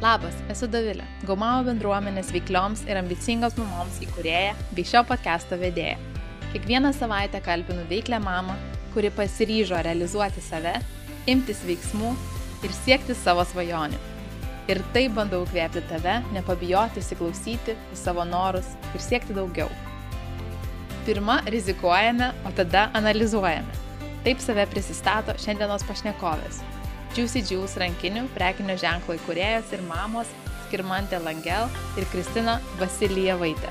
Labas, esu Davilė, Gaumavo bendruomenės veiklioms ir ambicingoms mamoms įkūrėja bei šio podcast'o vedėja. Kiekvieną savaitę kalbinu veiklę mamą, kuri pasiryžo realizuoti save, imtis veiksmų ir siekti savo svajonių. Ir taip bandau kvėpti tave, nepabijoti įsiklausyti į savo norus ir siekti daugiau. Pirma, rizikuojame, o tada analizuojame. Taip save prisistato šiandienos pašnekovės Juicy Juice rankinių prekinio ženklo įkūrėjas ir mamos Skirmantė Langel ir Kristina Vasilijavaitė.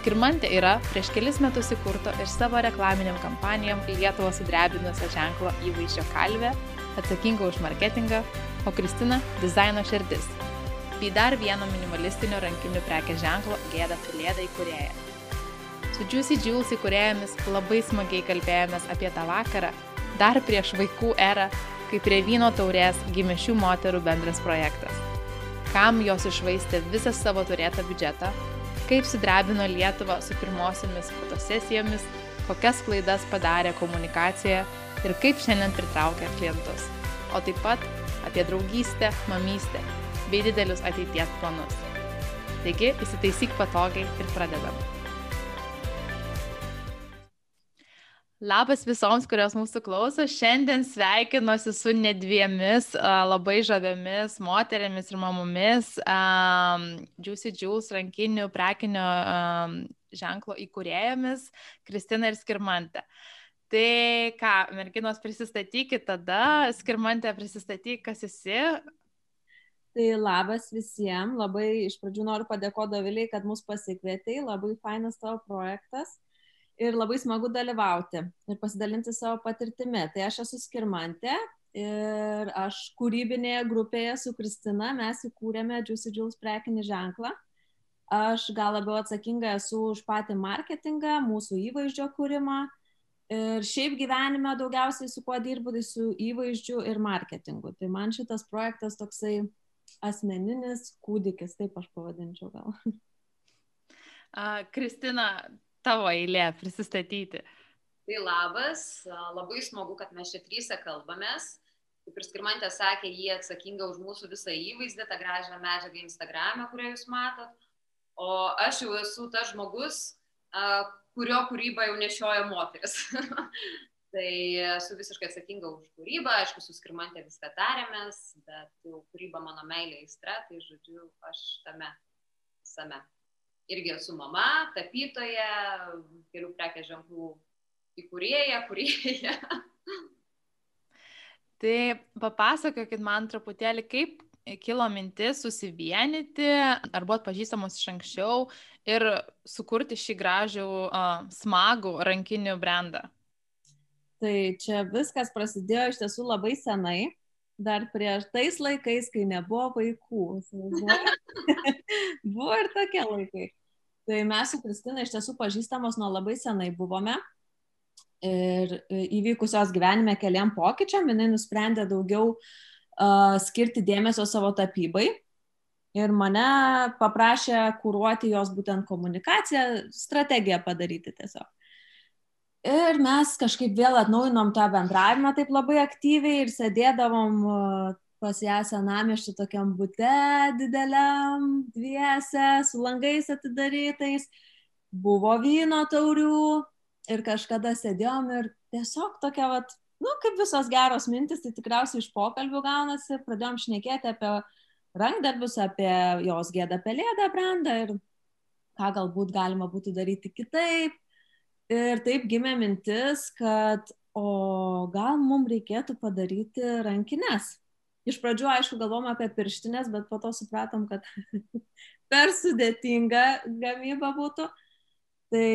Skirmantė yra prieš kelis metus įkurto ir savo reklaminiam kampanijam Lietuvą sudrebinusio ženklo įvaizdžio kalvė, atsakinga už marketingą, o Kristina - dizaino širdis. Bei dar vieno minimalistinio rankinių prekės ženklo Gėda Filėda įkūrėja. Su Juicy Jules įkūrėjomis labai smagiai kalbėjomės apie tą vakarą, dar prieš vaikų erą kai prie vyno taurės gimė šių moterų bendras projektas. Kam jos išvaistė visą savo turėtą biudžetą, kaip sudrebino Lietuvą su pirmosiomis fotosesijomis, kokias klaidas padarė komunikacijoje ir kaip šiandien pritraukia klientus. O taip pat apie draugystę, mamystę bei didelius ateities planus. Taigi įsitaisyk patogiai ir pradedam. Labas visoms, kurios mūsų klauso. Šiandien sveikinuosi su nedviemis labai žaviomis moterėmis ir mamomis. Um, Juicy Jules rankinių prekinio um, ženklo įkūrėjomis Kristina ir Skirmantė. Tai ką, merginos prisistatykit tada, Skirmantė prisistatyk, kas esi. Tai labas visiems, labai iš pradžių noriu padėkoti Doviliai, kad mus pasikvietei, labai fainas tavo projektas ir labai smagu dalyvauti ir pasidalinti savo patirtimi. Tai aš esu Skirmantė ir aš kūrybinėje grupėje su Kristina mes įkūrėme Juicy Jules prekinį ženklą. Aš gal labiau atsakinga esu už patį marketingą, mūsų įvaizdžio kūrimą. Ir šiaip gyvenime daugiausiai su kuo dirbu, tai su įvaizdžiu ir marketingu. Tai man šitas projektas toksai asmeninis kūdikis, taip aš pavadinčiau gal. Kristina, tavo eilė prisistatyti. Tai labas, labai smagu, kad mes čia trysia kalbamės. Kaip ir Skirmantė sakė, jie atsakinga už mūsų visą įvaizdį, tą gražią medžiagą Instagram'e, kurią jūs matot. O aš jau esu tas žmogus, kurio kūrybą jau nešioja moteris. tai esu visiškai atsakinga už kūrybą, aišku, su Skirmantė viską tarėmės, bet jau kūryba mano meilė įstra, tai žodžiu, aš tame visame irgi esu mama, tapytoja, kelių prekės ženklų įkūrėja, kurėja. Tai papasakokit man truputėlį, kaip kilo mintis susivienyti, ar buvot pažįstamos iš anksčiau ir sukurti šį gražų, uh, smagų rankinių brandą. Tai čia viskas prasidėjo iš tiesų labai senai, dar prieš tais laikais, kai nebuvo vaikų. buvo ir tokie laikai. Tai mes su Kristina iš tiesų pažįstamos nuo labai senai buvome. Ir e, įvykusios gyvenime keliam pokyčiam, jinai nusprendė daugiau uh, skirti dėmesio savo tapybai. Ir mane paprašė kūruoti jos būtent komunikaciją, strategiją padaryti tiesiog. Ir mes kažkaip vėl atnaujinom tą bendravimą taip labai aktyviai ir sėdėdavom pas ją senamiešti tokiam bute dideliam, dviese, su langais atidarytais, buvo vyno taurių ir kažkada sėdėjom ir tiesiog tokia, vat, nu, kaip visos geros mintis, tai tikriausiai iš pokalbių gaunasi, pradėjom šnekėti apie rankdarbius, apie jos gėdą pelėdą brandą ir ką galbūt galima būtų daryti kitaip. Ir taip gimė mintis, kad o gal mums reikėtų padaryti rankines iš pradžių, aišku, galvom apie pirštinės, bet po to supratom, kad per sudėtinga gamyba būtų. Tai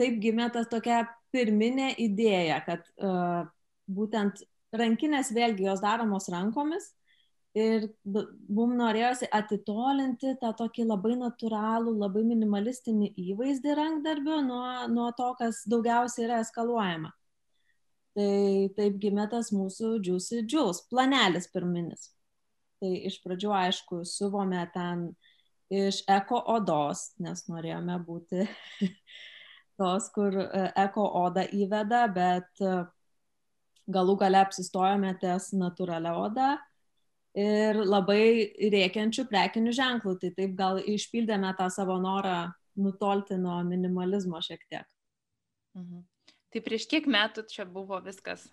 taip gimė ta tokia pirminė idėja, kad uh, būtent rankinės vėlgi jos daromos rankomis ir mums norėjosi atitolinti tą tokį labai natūralų, labai minimalistinį įvaizdį rankdarbių nuo, nuo to, kas daugiausiai yra eskaluojama. Tai taip gimė tas mūsų Juicy Jules, planelis pirminis. Tai iš pradžių, aišku, suvome ten iš eko odos, nes norėjome būti tos, kur e, eko oda įveda, bet e, galų gale apsistojome ties natūralia oda. ir labai rėkiančių prekinių ženklų. Tai taip gal išpildėme tą savo norą nutolti nuo minimalizmo šiek tiek. Mhm. Tai prieš kiek metų čia buvo viskas?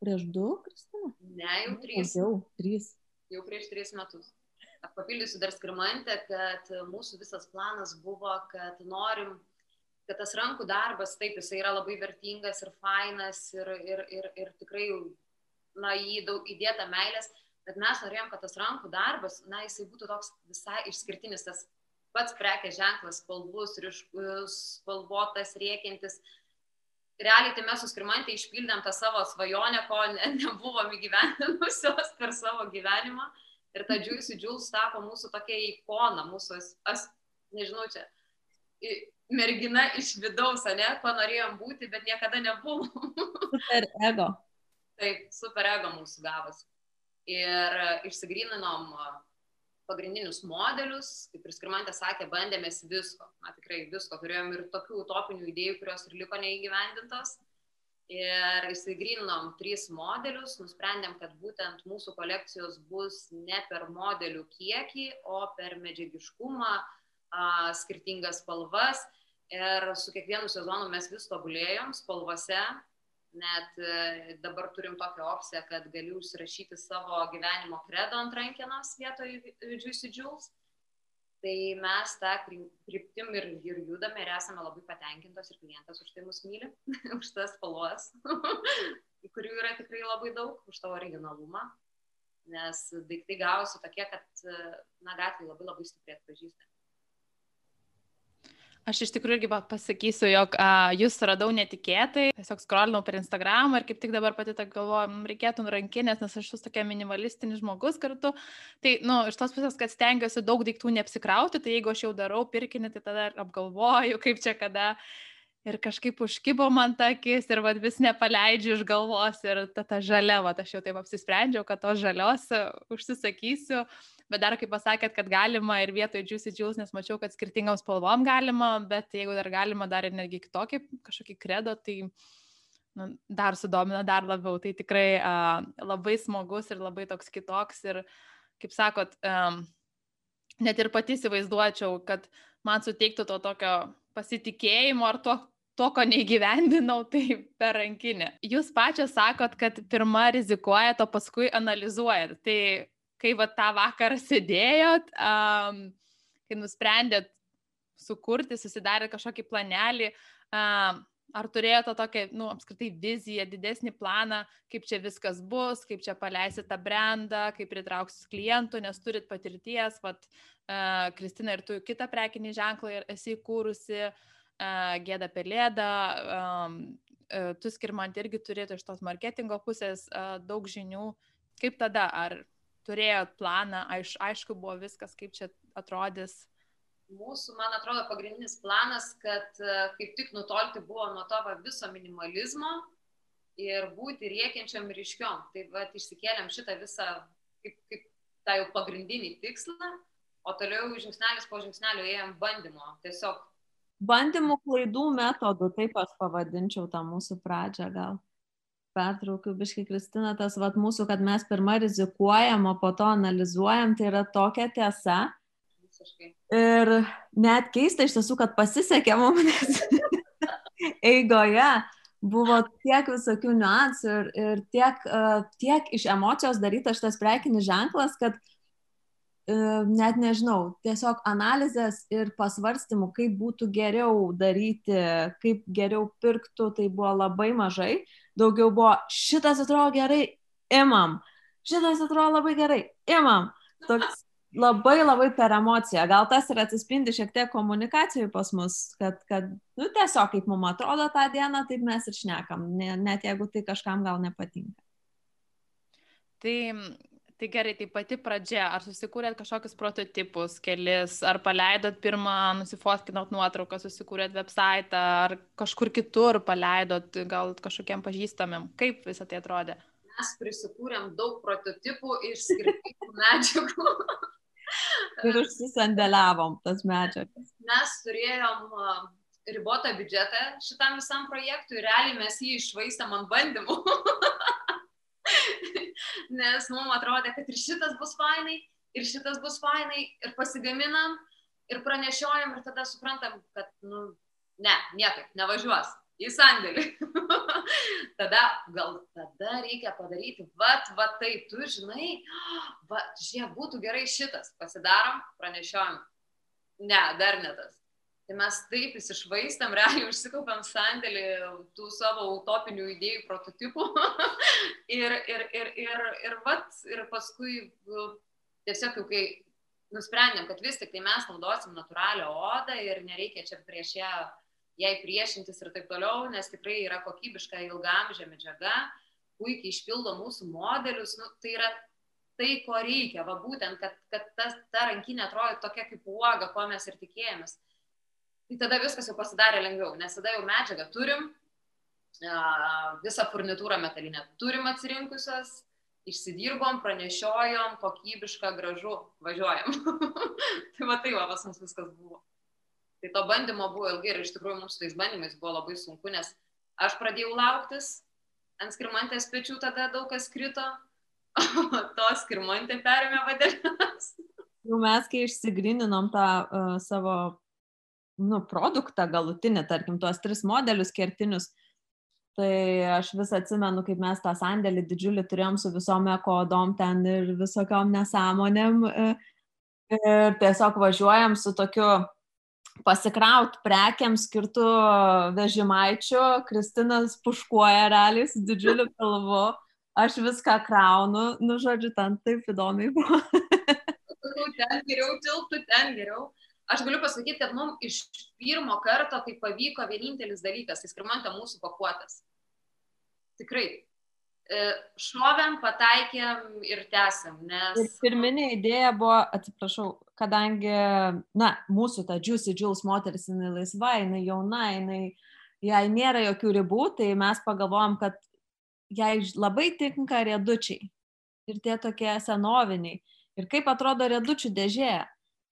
Prieš du, Kristina? Ne, jau trys. Jau trys. Jau prieš tris metus. Papildysiu dar skirmantę, kad mūsų visas planas buvo, kad norim, kad tas rankų darbas, taip, jisai yra labai vertingas ir fainas ir, ir, ir, ir tikrai, na, jį daug įdėta meilės, bet mes norėjom, kad tas rankų darbas, na, jisai būtų toks visai išskirtinis, tas pats prekės ženklas, spalvus, ryškus, spalvotas, rėkintis. Realiai tai mes su skirmantė išpildėm tą savo svajonę, ko ne, nebuvom įgyvendinusios per savo gyvenimą. Ir ta Juicy Jules tapo mūsų tokia ikona, mūsų, as, as, nežinau, čia mergina iš vidaus, ne, ko norėjom būti, bet niekada nebuvom. Super ego. Taip, super ego mūsų gavas. Ir išsigryninom pagrindinius modelius, kaip ir Skirmantė sakė, bandėmės visko, na tikrai visko, turėjom ir tokių utopinių idėjų, kurios ir liko neįgyvendintos. Ir įsigryninom tris modelius, nusprendėm, kad būtent mūsų kolekcijos bus ne per modelių kiekį, o per medžiagiškumą, skirtingas spalvas. Ir su kiekvienu sezonu mes vis tobulėjom spalvose, net e, dabar turim tokią opciją, kad gali užsirašyti savo gyvenimo kredo ant rankenos vietoj Juicy Jules. Tai mes tą kryptim ir, ir judame ir esame labai patenkintos ir klientas už tai mus myli, už tas spalvas, kurių yra tikrai labai daug, už tavo originalumą, nes daiktai gausi tokie, kad, na, gatvėje labai labai stipriai atpažįstami. Aš iš tikrųjų irgi pasakysiu, jog a, jūs radau netikėtai, tiesiog skrolinau per Instagramą ir kaip tik dabar pati tą galvoju, reikėtų rankinės, nes aš esu tokia minimalistinis žmogus kartu. Tai, na, nu, iš tos pusės, kad stengiuosi daug daiktų neapsikrauti, tai jeigu aš jau darau pirkinį, tai tada apgalvoju, kaip čia kada. Ir kažkaip užkybo man takis ir vad vis nepaleidžiu iš galvos ir ta, ta žalia, vad aš jau taip apsisprendžiau, kad tos žalios užsisakysiu bet dar kaip pasakėt, kad galima ir vietoj Juicy Juice, nes mačiau, kad skirtingom spalvom galima, bet jeigu dar galima dar ir netgi kitokį kažkokį kredo, tai nu, dar sudomina dar labiau. Tai tikrai uh, labai smagus ir labai toks kitoks ir, kaip sakot, um, net ir pati įsivaizduočiau, kad man suteiktų to tokio pasitikėjimo ar to, to, ko neįgyvendinau, tai per rankinę. Jūs pačios sakot, kad pirmą rizikuojat, o paskui analizuojat. Tai kai va tą vakarą sėdėjot, um, kai nusprendėt sukurti, susidarėt kažkokį planelį, um, ar turėjote tokią, nu, apskritai viziją, didesnį planą, kaip čia viskas bus, kaip čia paleisit tą brandą, kaip pritrauksit klientų, nes turit patirties, vat, uh, Kristina ir tu kitą prekinį ženklą esi įkūrusi, uh, gėda pelėda, um, uh, tu skirmant irgi turėtų iš tos marketingo pusės uh, daug žinių. Kaip tada, ar turėjot planą, aiš, aišku buvo viskas, kaip čia atrodys? Mūsų, man atrodo, pagrindinis planas, kad e, kaip tik nutolti buvo nuo to viso minimalizmo ir būti riekiančiam ryškiom. Tai va, išsikėlėm šitą visą kaip, kaip tą jau pagrindinį tikslą, o toliau žingsnelis po žingsnelio ėjom bandymo. Tiesiog. Bandymų klaidų metodų, taip aš pavadinčiau tą mūsų pradžią gal pertraukiu biškai Kristina, tas vat mūsų, kad mes pirmą rizikuojam, o po to analizuojam, tai yra tokia tiesa. Ir net keista iš tiesų, kad pasisekė mums, eigoje buvo tiek visokių niuansų ir, ir tiek, uh, tiek iš emocijos darytas šitas prekinis ženklas, kad uh, net nežinau, tiesiog analizės ir pasvarstymų, kaip būtų geriau daryti, kaip geriau pirktų, tai buvo labai mažai daugiau buvo šitas atrodo gerai, imam, šitas atrodo labai gerai, imam. Toks labai labai per emociją. Gal tas ir atsispindi šiek tiek komunikacijai pas mus, kad, kad nu, tiesiog kaip mums atrodo tą dieną, taip mes ir šnekam, net jeigu tai kažkam gal nepatinka. Tai Tai gerai, tai pati pradžia, ar susikūrėt kažkokius prototipus, kelis, ar paleidot pirmą, nusifotkinot nuotrauką, susikūrėt website, ar kažkur kitur paleidot, gal kažkokiem pažįstamim. Kaip visą tai atrodė? Mes prisikūrėm daug prototipų iš skirtingų medžiagų. Ir užsisandėliavom tas medžiagas. Mes turėjom ribotą biudžetą šitam visam projektui, realiai mes jį išvaistėm ant bandymų. nes mums atrodė, kad ir šitas bus fainai, ir šitas bus fainai, ir pasigaminam, ir pranešiojam, ir tada suprantam, kad, nu, ne, niekaip, nevažiuos į sandėlį. tada gal tada reikia padaryti, vat, vat tai, tu žinai, va, žiūrėk, būtų gerai šitas, pasidarom, pranešiojam. Ne, dar ne tas. Tai mes taip įsišvaistam, realiai užsikaupiam sandėlį tų savo utopinių idėjų prototipų. ir, ir, ir, ir, ir, vat, ir paskui nu, tiesiog jau kai nusprendėm, kad vis tik tai mes naudosim natūralią odą ir nereikia čia prieš ją jai priešintis ir taip toliau, nes tikrai yra kokybiška ilgamžė medžiaga, puikiai išpildo mūsų modelius, nu, tai yra tai, ko reikia, va būtent, kad, kad tas, ta rankinė atrodo tokia kaip uoga, ko mes ir tikėjomės tai tada viskas jau pasidarė lengviau, nes tada jau medžiagą turim, visą furnitūrą metalinę turim atsirinkusios, išsidirbom, pranešiojom, kokybišką, gražu, važiuojam. tai va tai va, pas mus viskas buvo. Tai to bandymo buvo ilgai ir iš tikrųjų mums su tais bandymais buvo labai sunku, nes aš pradėjau lauktis, ant skirmantės pečių tada daug kas krito, o to skirmantė perėmė vadeles. Jau mes, kai išsigrininom tą uh, savo nu, produktą galutinį, tarkim, tuos tris modelius kertinius. Tai aš vis atsimenu, kaip mes tą sandėlį didžiulį turėjom su visom ekodom ten ir visokiom nesąmonėm. E, ir tiesiog važiuojam su tokiu pasikraut prekiam skirtų vežimaičių. Kristinas puškuoja realiai su didžiuliu pilvu. Aš viską kraunu, nu žodžiu, ten taip įdomiai buvo. ten geriau tilptų, ten geriau. Aš galiu pasakyti, kad mums iš pirmo karto tai pavyko vienintelis dalykas, tai skirmantė mūsų pakuotas. Tikrai. E, šovėm, pataikėm ir tęsiam, nes... Ir pirminė idėja buvo, atsiprašau, kadangi, na, mūsų ta Juicy Jules moteris, jinai laisva, jinai jauna, jinai, jai nėra jokių ribų, tai mes pagalvojom, kad jai labai tinka riedučiai. Ir tie tokie senoviniai. Ir kaip atrodo riedučių dėžė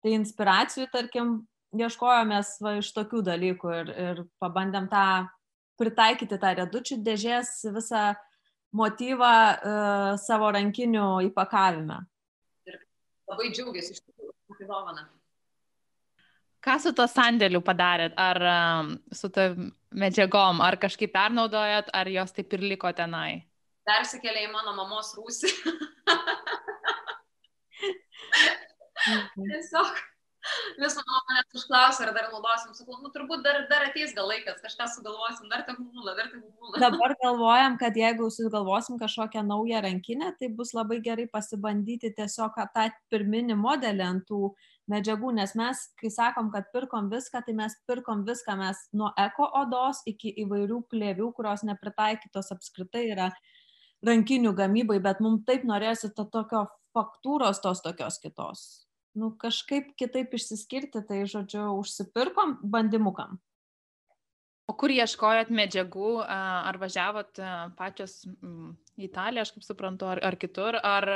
Tai inspiracijų, tarkim, ieškojomės va, iš tokių dalykų ir, ir pabandėm tą pritaikyti tą redučių dėžės visą motyvą uh, savo rankinių įpakavime. Ir labai džiaugiasi iš tikrųjų, dovana. Ką su to sandėliu padarėt? Ar um, su to medžiagom? Ar kažkaip pernaudojat, ar jos taip ir liko tenai? Persikėlė į mano mamos rūsį. Mhm. Tiesiog. Vis mano manęs užklausė, ar dar naudosim, sakau, nu turbūt dar, dar ateis gal laikas, kažką sugalvosim, dar tegul būna, dar tegul būna. Dabar galvojam, kad jeigu sugalvosim kažkokią naują rankinę, tai bus labai gerai pasibandyti tiesiog tą pirminį modelį ant tų medžiagų, nes mes, kai sakom, kad pirkom viską, tai mes pirkom viską, mes nuo eko odos iki įvairių plėvių, kurios nepritaikytos apskritai yra rankinių gamybai, bet mums taip norėsi to tokio faktūros tos tokios kitos nu, kažkaip kitaip išsiskirti, tai žodžiu, užsipirkom bandimukam. O kur ieškojot medžiagų, ar važiavot pačios į Italiją, aš kaip suprantu, ar, ar kitur, ar,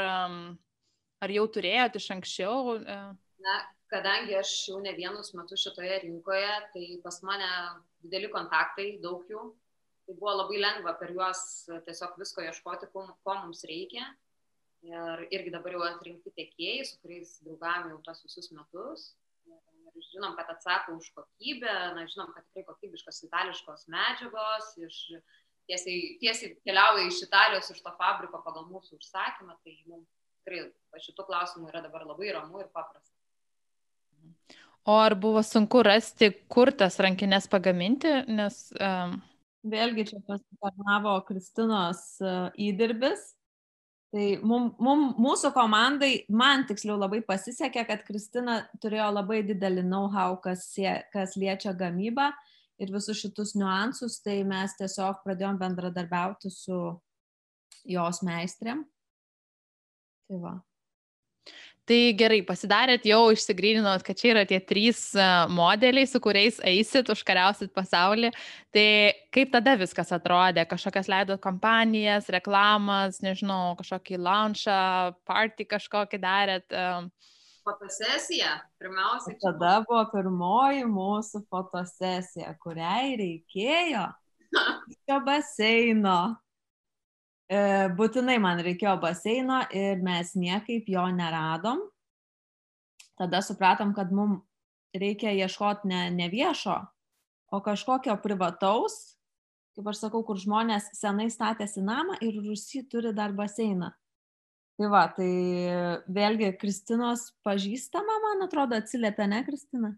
ar jau turėjot iš anksčiau? Na, kadangi aš jau ne vienus metus šitoje rinkoje, tai pas mane dideli kontaktai, daug jų, tai buvo labai lengva per juos tiesiog visko ieškoti, ko, ko mums reikia. Ir irgi dabar jau atrinkti tiekėjai, su kuriais draugavome jau tos visus metus. Ir, žinom, kad atsako už kokybę, na, žinom, kad tikrai kokybiškos itališkos medžiagos, iš, tiesiai, tiesiai keliauja iš Italijos, iš to fabriko pagal mūsų užsakymą. Tai mums tikrai šitų klausimų yra dabar labai ramu ir paprasta. O ar buvo sunku rasti, kur tas rankinės pagaminti, nes... Um... Vėlgi čia pasitarnavo Kristinos įdirbis, Tai mum, mum, mūsų komandai, man tiksliau labai pasisekė, kad Kristina turėjo labai didelį know-how, kas, kas liečia gamybą ir visus šitus niuansus, tai mes tiesiog pradėjom bendradarbiauti su jos meistrėm. Tai va. Tai gerai, pasidarėt jau, išsigryninot, kad čia yra tie trys e, modeliai, su kuriais eisit, užkariausit pasaulį. Tai kaip tada viskas atrodė? Kažkokias leidot kompanijas, reklamas, nežinau, kažkokį launchą, party kažkokį darėt? E? Fotosesija, pirmiausia. Tada buvo pirmoji mūsų fotosesija, kuriai reikėjo šio baseino. Būtinai man reikėjo baseino ir mes niekaip jo neradom. Tada supratom, kad mums reikia ieškoti ne, ne viešo, o kažkokio privataus, kaip aš sakau, kur žmonės senai statėsi namą ir rusy turi dar baseiną. Tai va, tai vėlgi Kristinos pažįstama, man atrodo, atsiliepia, ne Kristina,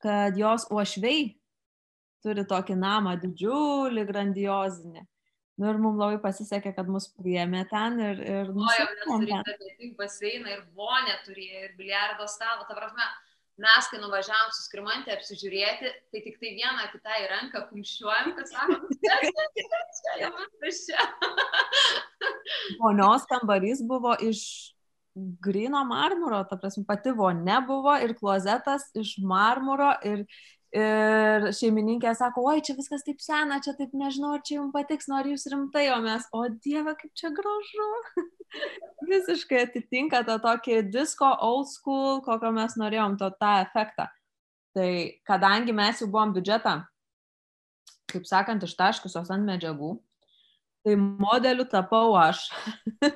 kad jos uošvei turi tokį namą didžiulį, grandiozinį. Nu, ir mums labai pasisekė, kad mus priėmė ten ir... ir o jau neturėjo ne tik baseiną, ir vonę turėjo, ir biliardo stalą. Ta prasme, mes, kai nuvažiavam su skrimantė apsižiūrėti, tai tik tai vieną kitą į ranką kumščiuojam, kad sakom, čia. Vonios kambarys buvo iš grino marmuro, ta prasme, pati vonė buvo ir klozetas iš marmuro ir Ir šeimininkė sako, oi, čia viskas taip sena, čia taip nežinau, ar čia jums patiks, nori jūs rimtai, o mes, o dieve, kaip čia gražu. Visiškai atitinka tą tokį disco old school, kokio mes norėjom, to tą efektą. Tai kadangi mes jau buvom biudžetą, kaip sakant, ištaškusios ant medžiagų, tai modeliu tapau aš.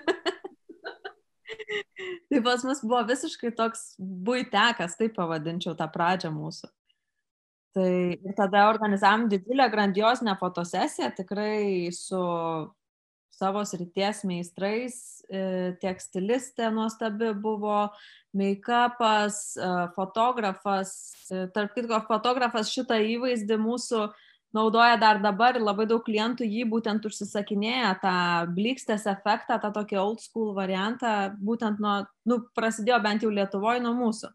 tai pas mus buvo visiškai toks buitekas, taip pavadinčiau tą pradžią mūsų. Tai ir tada organizavom didžiulę grandiozinę fotosesiją, tikrai su savo srities meistrais, e, tiek stilistė nuostabi buvo, make-upas, e, fotografas, e, tarp kitko, fotografas šitą įvaizdį mūsų naudoja dar dabar ir labai daug klientų jį būtent užsisakinėja, tą blikstės efektą, tą tokį old school variantą, būtent nuo, nu, prasidėjo bent jau Lietuvoje nuo mūsų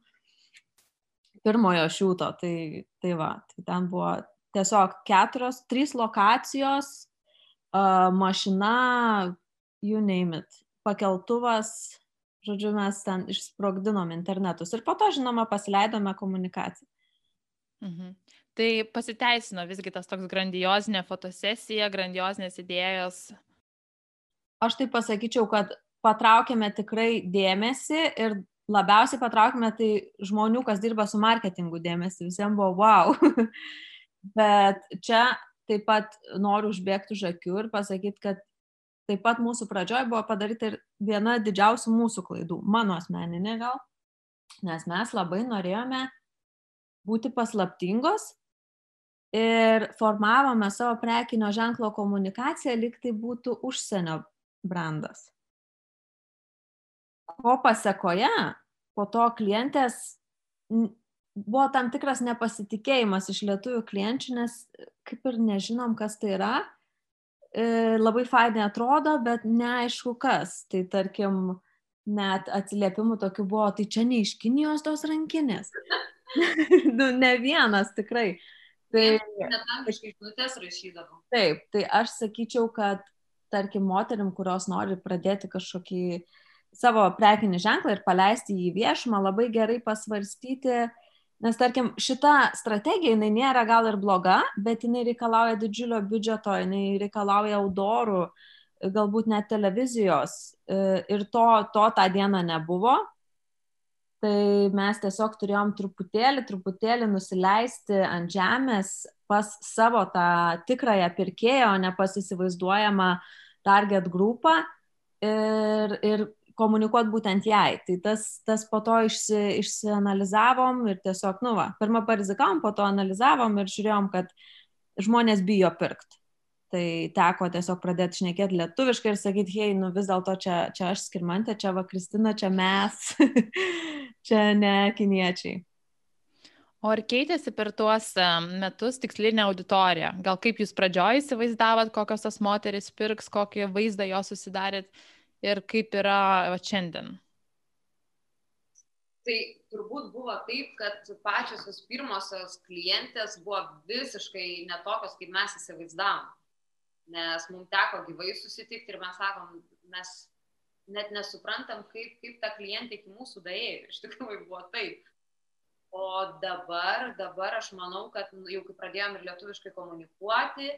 pirmojo šiūto. Tai, tai va, tai ten buvo tiesiog keturios, trys lokacijos, uh, mašina, you name it, pakeltuvas, žodžiu, mes ten išsprogdinom internetus ir po to, žinoma, pasileidome komunikaciją. Mhm. Tai pasiteisino visgi tas toks grandiozinė fotosesija, grandiozinės idėjos. Aš tai pasakyčiau, kad patraukėme tikrai dėmesį ir labiausiai patraukime tai žmonių, kas dirba su marketingu dėmesį, visiems buvo wow. Bet čia taip pat noriu užbėgti už akių ir pasakyti, kad taip pat mūsų pradžioje buvo padaryta ir viena didžiausių mūsų klaidų, mano asmeninė gal, nes mes labai norėjome būti paslaptingos ir formavome savo prekinio ženklo komunikaciją, lyg tai būtų užsienio brandas. Ko pasiekoje po to klientės buvo tam tikras nepasitikėjimas iš lietuvių klienčių, nes kaip ir nežinom, kas tai yra. E, labai fainai atrodo, bet neaišku kas. Tai tarkim, net atsiliepimų tokių buvo, tai čia ne iš Kinijos tos rankinės. nu, ne vienas tikrai. Tai. Taip, tai aš sakyčiau, kad tarkim, moterim, kurios nori pradėti kažkokį uh, savo prekinį ženklą ir paleisti jį į viešumą, labai gerai pasvarstyti, nes tarkim, šita strategija, jinai nėra gal ir bloga, bet jinai reikalauja didžiulio biudžeto, jinai reikalauja audorų, galbūt net televizijos e, ir to, to tą dieną nebuvo. Tai mes tiesiog turėjom truputėlį, truputėlį nusileisti ant žemės pas savo tą tikrąją pirkėją, o ne pas įsivaizduojamą target grupą ir, ir komunikuoti būtent jai. Tai tas, tas po to išsi, išsianalizavom ir tiesiog, nu va, pirmą parizikavom, po to analizavom ir žiūrėjom, kad žmonės bijo pirkti. Tai teko tiesiog pradėti šnekėti lietuviškai ir sakyti, hei, nu vis dėlto čia, čia aš skirmantė, čia va Kristina, čia mes, čia ne kiniečiai. O ar keitėsi per tuos metus tikslinė auditorija? Gal kaip jūs pradžioje įsivaizdavot, kokios tas moteris pirks, kokį vaizdą jos susidarėt ir kaip yra šiandien? Tai turbūt buvo taip, kad pačios pirmosios klientės buvo visiškai netokios, kaip mes įsivaizdavom. Nes mums teko gyvai susitikti ir mes sakom, mes net nesuprantam, kaip, kaip ta klientė iki mūsų daėjo. Iš tikrųjų buvo taip. O dabar, dabar aš manau, kad jau kai pradėjom ir lietuviškai komunikuoti,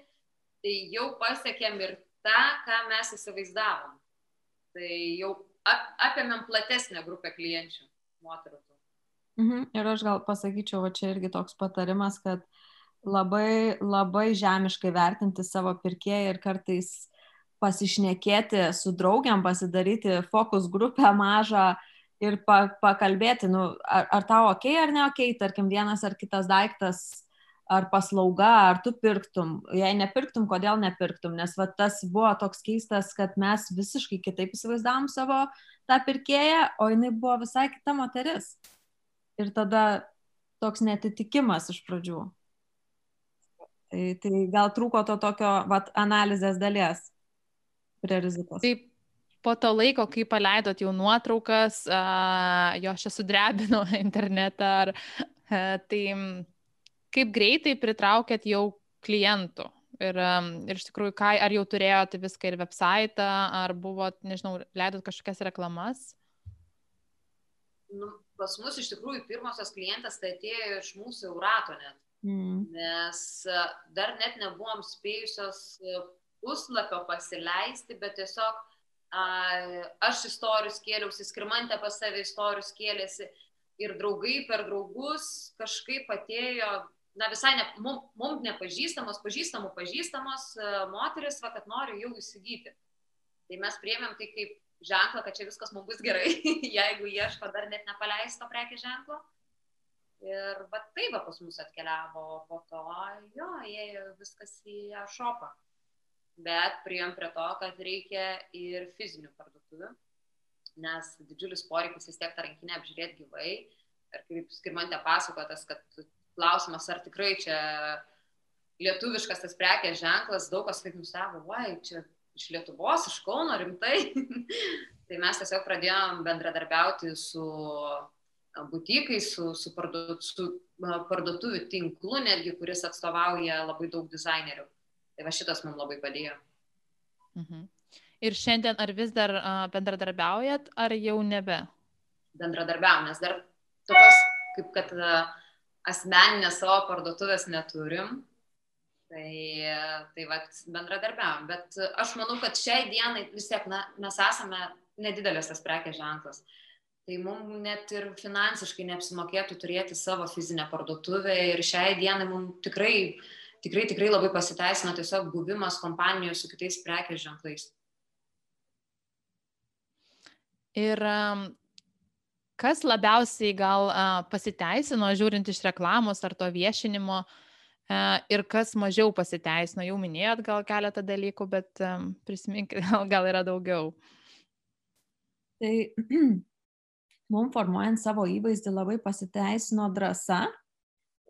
tai jau pasiekėm ir tą, ką mes įsivaizdavom tai jau ap, apėmėm platesnę grupę klienčių, moterų. Mhm. Ir aš gal pasakyčiau, va čia irgi toks patarimas, kad labai, labai žemiškai vertinti savo pirkėją ir kartais pasišnekėti su draugiam, pasidaryti fokus grupę mažą ir pa, pakalbėti, nu, ar, ar tau ok ar ne ok, tarkim, vienas ar kitas daiktas ar paslauga, ar tu pirktum. Jei nepirktum, kodėl nepirktum? Nes va, tas buvo toks keistas, kad mes visiškai kitaip įsivaizdavom savo tą pirkėją, o jinai buvo visai kita moteris. Ir tada toks netitikimas iš pradžių. Tai, tai gal trūko to tokio vat, analizės dalies prie rizikos. Taip, po to laiko, kai paleidot jau nuotraukas, jo čia sudrebino internetą, ar, tai kaip greitai pritraukėt jau klientų? Ir, ir iš tikrųjų, ką, ar jau turėjote viską ir website, ar buvo, nežinau, leidot kažkokias reklamas? Nu, pas mus iš tikrųjų pirmosios klientas tai atėjo iš mūsų Eurato net. Mm. Nes dar net nebuvom spėjusios puslapio pasileisti, bet tiesiog a, aš istorijus kėliausi, skirmantė pas save istorijus kėlėsi ir draugai per draugus kažkaip atėjo na visai ne, mum, mum nepažįstamos, pažįstamų pažįstamos e, moteris, va, kad nori jau įsigyti. Tai mes priemėm tai kaip ženklą, kad čia viskas mums bus gerai, jeigu ieško dar net nepaleisto prekė ženklo. Ir va tai va pas mus atkeliavo, po to jo, ėjo viskas į šopą. Bet priėm prie to, kad reikia ir fizinių parduotuvių, nes didžiulis poreikis vis tiek tą rankinę apžiūrėti gyvai. Ir kaip skirmantė pasakotas, kad klausimas, ar tikrai čia lietuviškas tas prekės ženklas, daug kas kaip nustebo, vai, čia iš Lietuvos, iš Kauno rimtai. tai mes tiesiog pradėjom bendradarbiauti su butikai, su, su, parduot, su parduotuvių tinklu, netgi kuris atstovauja labai daug dizainerių. Tai va šitas mums labai padėjo. Mhm. Ir šiandien ar vis dar bendradarbiaujat, ar jau nebe? Bendradarbiaujam, nes dar tokios, kaip kad asmeninės savo parduotuvės neturim. Tai, tai va, bendradarbiavam. Bet aš manau, kad šiai dienai vis tiek na, mes esame nedidelis tas prekės ženklas. Tai mums net ir finansiškai neapsimokėtų turėti savo fizinę parduotuvę ir šiai dienai mums tikrai, tikrai, tikrai labai pasiteisino tiesiog buvimas kompanijoje su kitais prekės ženklais. Ir kas labiausiai gal pasiteisino, žiūrint iš reklamos ar to viešinimo, ir kas mažiau pasiteisino? Jau minėjot gal keletą dalykų, bet prisiminkit, gal, yra daugiau. Tai mums formuojant savo įvaizdį labai pasiteisino drąsa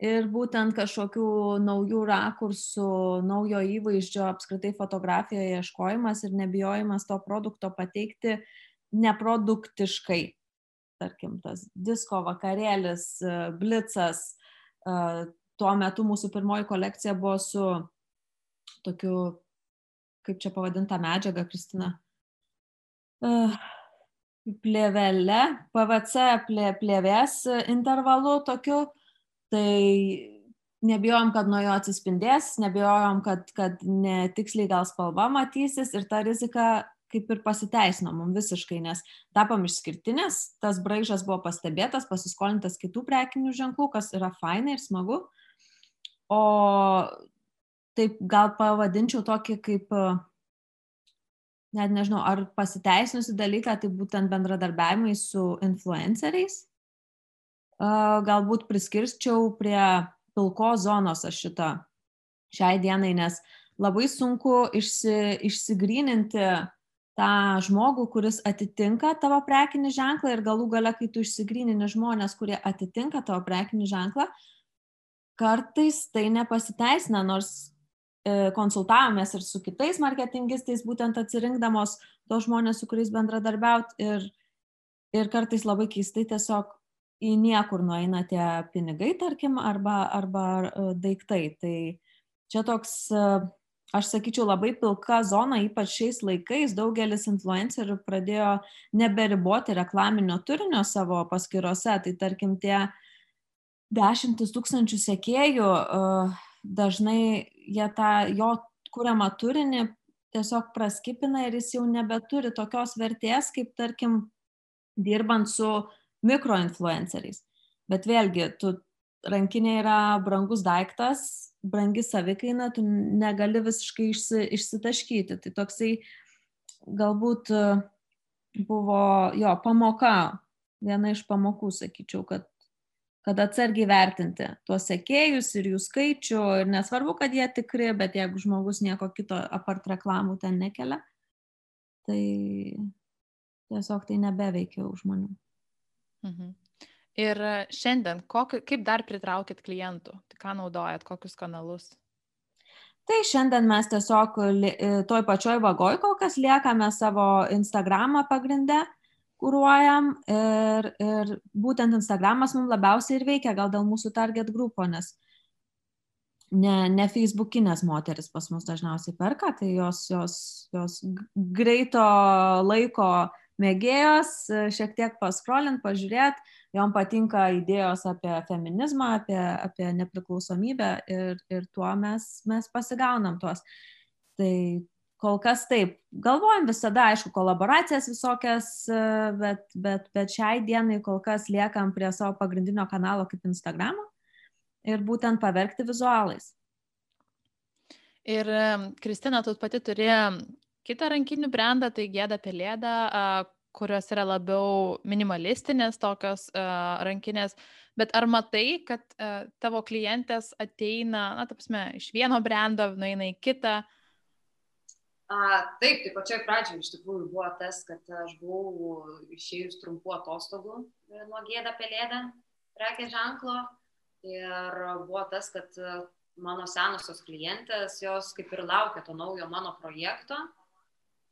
ir būtent kažkokių naujų rakursų, naujo įvaizdžio apskritai fotografijoje ieškojimas ir nebijojimas to produkto pateikti neproduktiškai tarkim, tas disko vakarėlis, e, blicas. E, tuo metu mūsų pirmoji kolekcija buvo su tokiu, kaip čia pavadinta medžiaga, Kristina, e, plėvelė, PVC plė, plėvės intervalu tokiu, tai nebijojom, kad nuo jo atsispindės, nebijojom, kad, kad netiksliai gal spalva matysis ir ta rizika kaip ir pasiteisino mum visiškai, nes tapom išskirtinės, tas braižas buvo pastebėtas, pasiskolintas kitų prekinių ženklų, kas yra fainai ir smagu. O taip gal pavadinčiau tokį kaip, net nežinau, ar pasiteisinusi dalyką, tai būtent bendradarbiavimai su influenceriais. Galbūt priskirščiau prie pilko zonos aš šitą šiai dienai, nes labai sunku išsi, išsigryninti tą žmogų, kuris atitinka tavo prekinį ženklą ir galų gale, kai tu išsigrynini žmonės, kurie atitinka tavo prekinį ženklą, kartais tai nepasiteisina, nors e, konsultavomės ir su kitais marketingistais, būtent atsirinkdamos tos žmonės, su kuriais bendradarbiaut ir, ir kartais labai keistai tiesiog į niekur nueina tie pinigai, tarkim, arba, arba e, daiktai. Tai čia toks e, aš sakyčiau, labai pilka zona, ypač šiais laikais daugelis influencerių pradėjo neberiboti reklaminio turinio savo paskyrose. Tai tarkim, tie dešimtis tūkstančių sekėjų dažnai jie tą jo kuriamą turinį tiesiog praskipina ir jis jau nebeturi tokios vertės, kaip tarkim dirbant su mikroinfluenceriais. Bet vėlgi, tu rankinė yra brangus daiktas, brangi savikaina, tu negali visiškai išsi, išsitaškyti. Tai toksai galbūt e, buvo jo pamoka, viena iš pamokų, sakyčiau, kad, kad atsargiai vertinti tuos sekėjus ir jų skaičių. Ir nesvarbu, kad jie tikri, bet jeigu žmogus nieko kito apart reklamų ten nekelia, tai tiesiog tai nebeveikia už žmonių. Mhm. Ir šiandien, kokį, kaip dar pritraukit klientų? Tai ką naudojat, kokius kanalus? Tai šiandien mes tiesiog e, toj pačioj vagoj kol kas liekame savo Instagramą pagrindę, kūruojam ir, ir būtent Instagramas mums labiausiai ir veikia, gal dėl mūsų target grupo, nes ne, ne Facebookinės moteris pas mus dažniausiai perka, tai jos, jos, jos greito laiko mėgėjos, šiek tiek paskrolint, pažiūrėt, jom patinka idėjos apie feminizmą, apie, apie nepriklausomybę ir, ir tuo mes, mes pasigaunam tuos. Tai kol kas taip, galvojam visada, aišku, kolaboracijas visokias, bet, bet, bet šiai dienai kol kas liekam prie savo pagrindinio kanalo kaip Instagramo ir būtent pavergti vizualais. Ir Kristina, tu pati turi kitą rankinių brandą, tai gėda pelėda, kurios yra labiau minimalistinės tokios uh, rankinės, bet ar matai, kad uh, tavo klientės ateina, na, ta prasme, iš vieno brendo, nueina į kitą? A, taip, tai pačioj pradžioje iš tikrųjų buvo tas, kad aš buvau išėjus trumpų atostogų e, nuo gėda pelėdą prekės ženklo ir buvo tas, kad mano senosios klientės, jos kaip ir laukia to naujo mano projekto.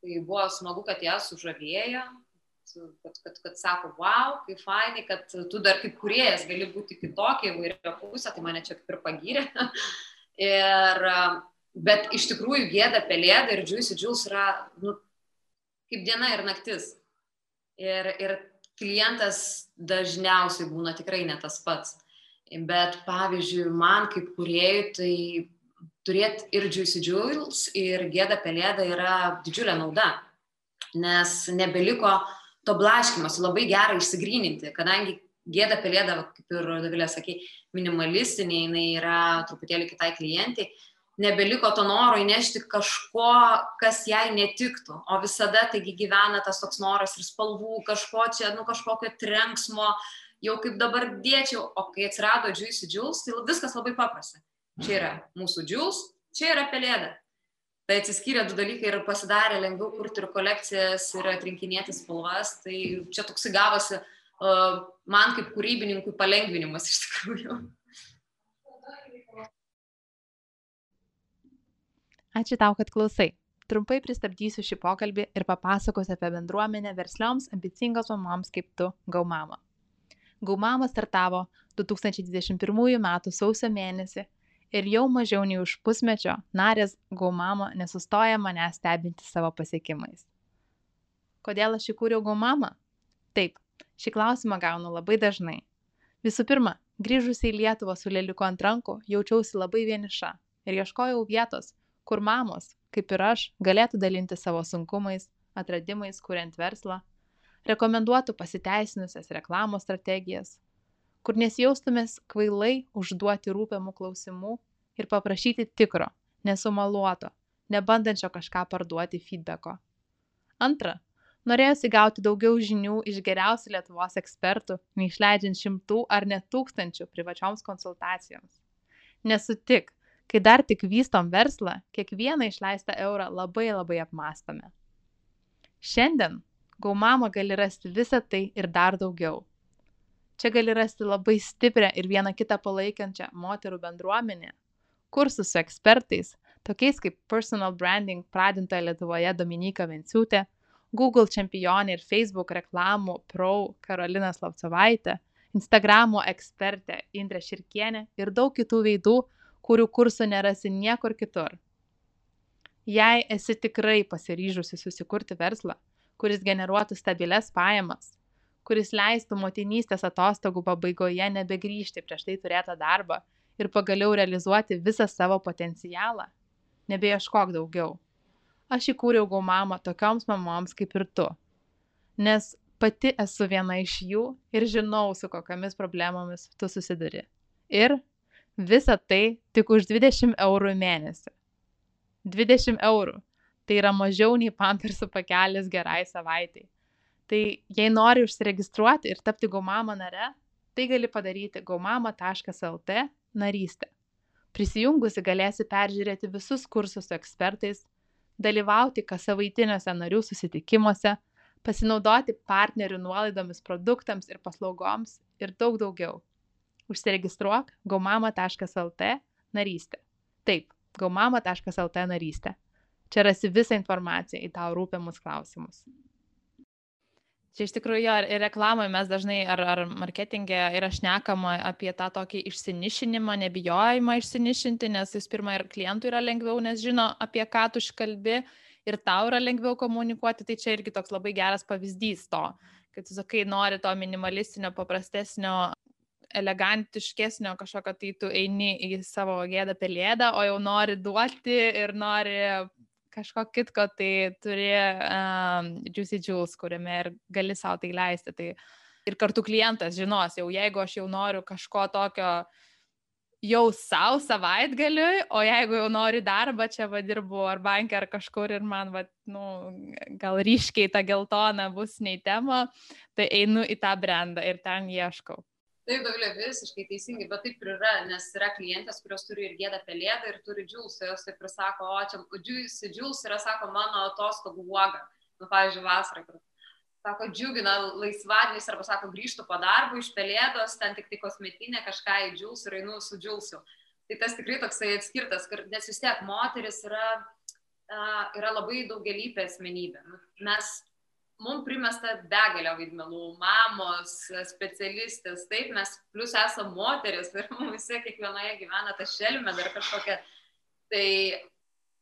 Tai buvo smagu, kad jas sužavėjo, kad, kad, kad sako, wow, kaip fainai, kad tu dar kaip kuriejas gali būti kitokia įvairia pusė, tai mane čia kaip ir pagyrė. ir, bet iš tikrųjų gėda pelėda ir Juicy Jules yra nu, kaip diena ir naktis. Ir, ir klientas dažniausiai būna tikrai ne tas pats. Bet pavyzdžiui, man kaip kuriejui, tai turėti ir Juicy Jules, ir gėda pelėda yra didžiulė nauda. Nes nebeliko uh, to blaškymosi labai gera išsigryninti, kadangi gėda pelėda, kaip ir Davilė sakė, minimalistinė, jinai yra truputėlį kitai klientai, nebeliko to noro įnešti kažko, kas jai netiktų, o visada taigi gyvena tas toks noras ir spalvų, kažko čia, nu kažkokio trenksmo, jau kaip dabar dėčiau, o kai atsirado Juicy Jules, tai viskas labai paprasta. Čia yra mūsų Jules, čia yra pelėda tai atsiskyrė du dalykai ir pasidarė lengviau kurti ir kolekcijas ir atrinkinėti spalvas. Tai čia toksai gavosi uh, man kaip kūrybininkui palengvinimas iš tikrųjų. Ačiū tau, kad klausai. Trumpai pristabdysiu šį pokalbį ir papasakosiu apie bendruomenę verslioms ambicingos mamoms kaip tu, Gaumama. Gaumama startavo 2021 m. sausio mėnesį ir jau mažiau nei už pusmečio narės Gaumamo nesustoja mane stebinti savo pasiekimais. Kodėl aš įkūriau Gaumamą? Taip, šį klausimą gaunu labai dažnai. Visų pirma, grįžusi į Lietuvą su lėliuku ant rankų, jaučiausi labai vieniša ir ieškojau vietos, kur mamos, kaip ir aš, galėtų dalinti savo sunkumais, atradimais, kuriant verslą, rekomenduotų pasiteisinusias reklamos strategijas, kur nesijaustumės kvailai užduoti rūpiamų klausimų ir paprašyti tikro, nesumaluoto, nebandančio kažką parduoti feedbacko. Antra, norėjusi gauti daugiau žinių iš geriausių Lietuvos ekspertų, neišleidžiant šimtų ar net tūkstančių privačioms konsultacijoms. Nesutik, kai dar tik vystom verslą, kiekvieną išleistą eurą labai labai apmastome. Šiandien Gaumama gali rasti visą tai ir dar daugiau Čia gali rasti labai stiprią ir vieną kitą palaikančią moterų bendruomenę, kursus su ekspertais, tokiais kaip personal branding pradintoje Lietuvoje Dominika Venciūtė, Google čempionė ir Facebook reklamų pro Karolina Slavcovaitė, Instagramo ekspertė Indrė Širkienė ir daug kitų veidų, kurių kursų nerasi niekur kitur. Jei esi tikrai pasiryžusi susikurti verslą, kuris generuotų stabiles pajamas, kuris leistų motinystės atostogų pabaigoje nebegrįžti prieš tai turėtą darbą ir pagaliau realizuoti visą savo potencialą. Nebeieškok daugiau. Aš įkūriau gaumamą tokioms mamoms kaip ir tu. Nes pati esu viena iš jų ir žinau, su kokiamis problemomis tu susiduri. Ir visa tai tik už 20 eurų į mėnesį. 20 eurų. Tai yra mažiau nei pampersų pakelis gerai savaitai. Tai jei nori užsiregistruoti ir tapti Gaumama nare, tai gali padaryti gaumama.lt narystę. Prisijungusi galėsi peržiūrėti visus kursus su ekspertais, dalyvauti kas savaitiniuose narių susitikimuose, pasinaudoti partnerių nuolaidomis produktams ir paslaugoms ir daug daugiau. Užsiregistruok gaumama.lt narystę. Taip, gaumama.lt narystę. Čia rasi visą informaciją į tau rūpiamus klausimus. Čia iš tikrųjų jo, ir reklamoje mes dažnai, ar, ar marketingė yra šnekama apie tą tokį išsinišinimą, nebijojimą išsinišinti, nes jis pirmą ir klientui yra lengviau, nes žino, apie ką tu iškalbi ir tau yra lengviau komunikuoti, tai čia irgi toks labai geras pavyzdys to, kad tu sakai, nori to minimalistinio, paprastesnio, elegantiškesnio kažkokio, tai tu eini į savo gėdą pelėdą, o jau nori duoti ir nori kažko kitko, tai turi um, Juicy Juice, kuriame ir gali savo tai leisti. Tai ir kartu klientas žinos, jau jeigu aš jau noriu kažko tokio jau savo savaitgaliui, o jeigu jau noriu darbą, čia vadirbu ar bankė ar kažkur ir man, va, nu, gal ryškiai ta geltona bus nei tema, tai einu į tą brandą ir ten ieškau. Taip, Dovilė, visiškai teisingai, bet taip ir yra, nes yra klientės, kurios turi ir gėdą pelėdą ir turi džiūsą, jos taip ir sako, o čia džiūsai yra, sako, mano atostogų uoga, nu, pavyzdžiui, vasarą, kur sako, džiugina laisvadienis arba sako, grįžtų po darbo iš pelėdos, ten tik tai kosmetinė kažką į džiūsų ir einu su džiūsiu. Tai tas tikrai toksai atskirtas, nes vis tiek moteris yra, yra labai daugelypė asmenybė. Mes mums primesta begalė vaidmenų, mamos, specialistės, taip, mes plus esame moteris ir mums kiekvienoje gyvena ta šelmė dar kažkokia. Tai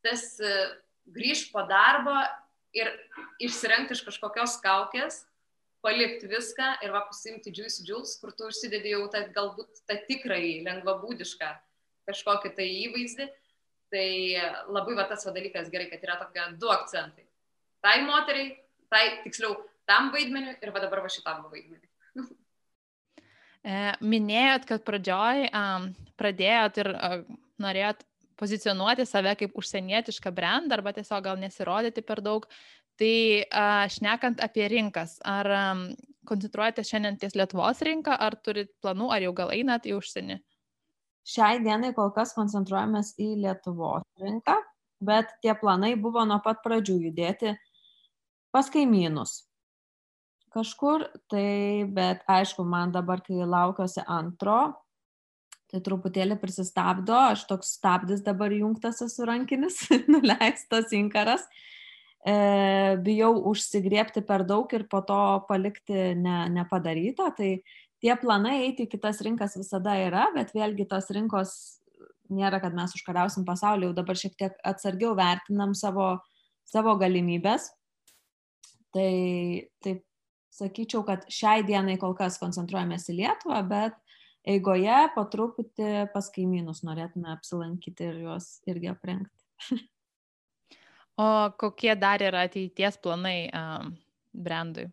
tas e, grįž po darbo ir išsirengti iš kažkokios kaukės, palikti viską ir va pasimti juice juice, kur tu užsidedi jau tą galbūt tą tikrai lengvabūdišką kažkokį tai įvaizdį. Tai labai va tas va dalykas gerai, kad yra tokie du akcentai. Tai moteriai tai tiksliau tam vaidmeniu ir va dabar va šitam vaidmeniu. E, minėjot, kad pradžioj um, pradėjot ir uh, norėjot pozicionuoti save kaip užsienietišką brandą arba tiesiog gal nesirodyti per daug. Tai uh, šnekant apie rinkas, ar um, koncentruojate šiandien ties Lietuvos rinką, ar turit planų, ar jau gal einat į užsienį? Šiai dienai kol kas koncentruojamės į Lietuvos rinką, bet tie planai buvo nuo pat pradžių judėti pas kaimynus. Kažkur, tai bet aišku, man dabar, kai laukiuosi antro, tai truputėlį prisistabdo, aš toks stabdis dabar jungtas esu rankinis, nuleistas inkaras, e, bijau užsigriepti per daug ir po to palikti ne, nepadarytą, tai tie planai eiti į kitas rinkas visada yra, bet vėlgi tos rinkos nėra, kad mes užkariausim pasaulį, jau dabar šiek tiek atsargiau vertinam savo, savo galimybės Tai taip sakyčiau, kad šiai dienai kol kas koncentruojamės į Lietuvą, bet eigoje po truputį pas kaimynus norėtume apsilankyti ir juos irgi aprengti. O kokie dar yra ateities planai um, brandui?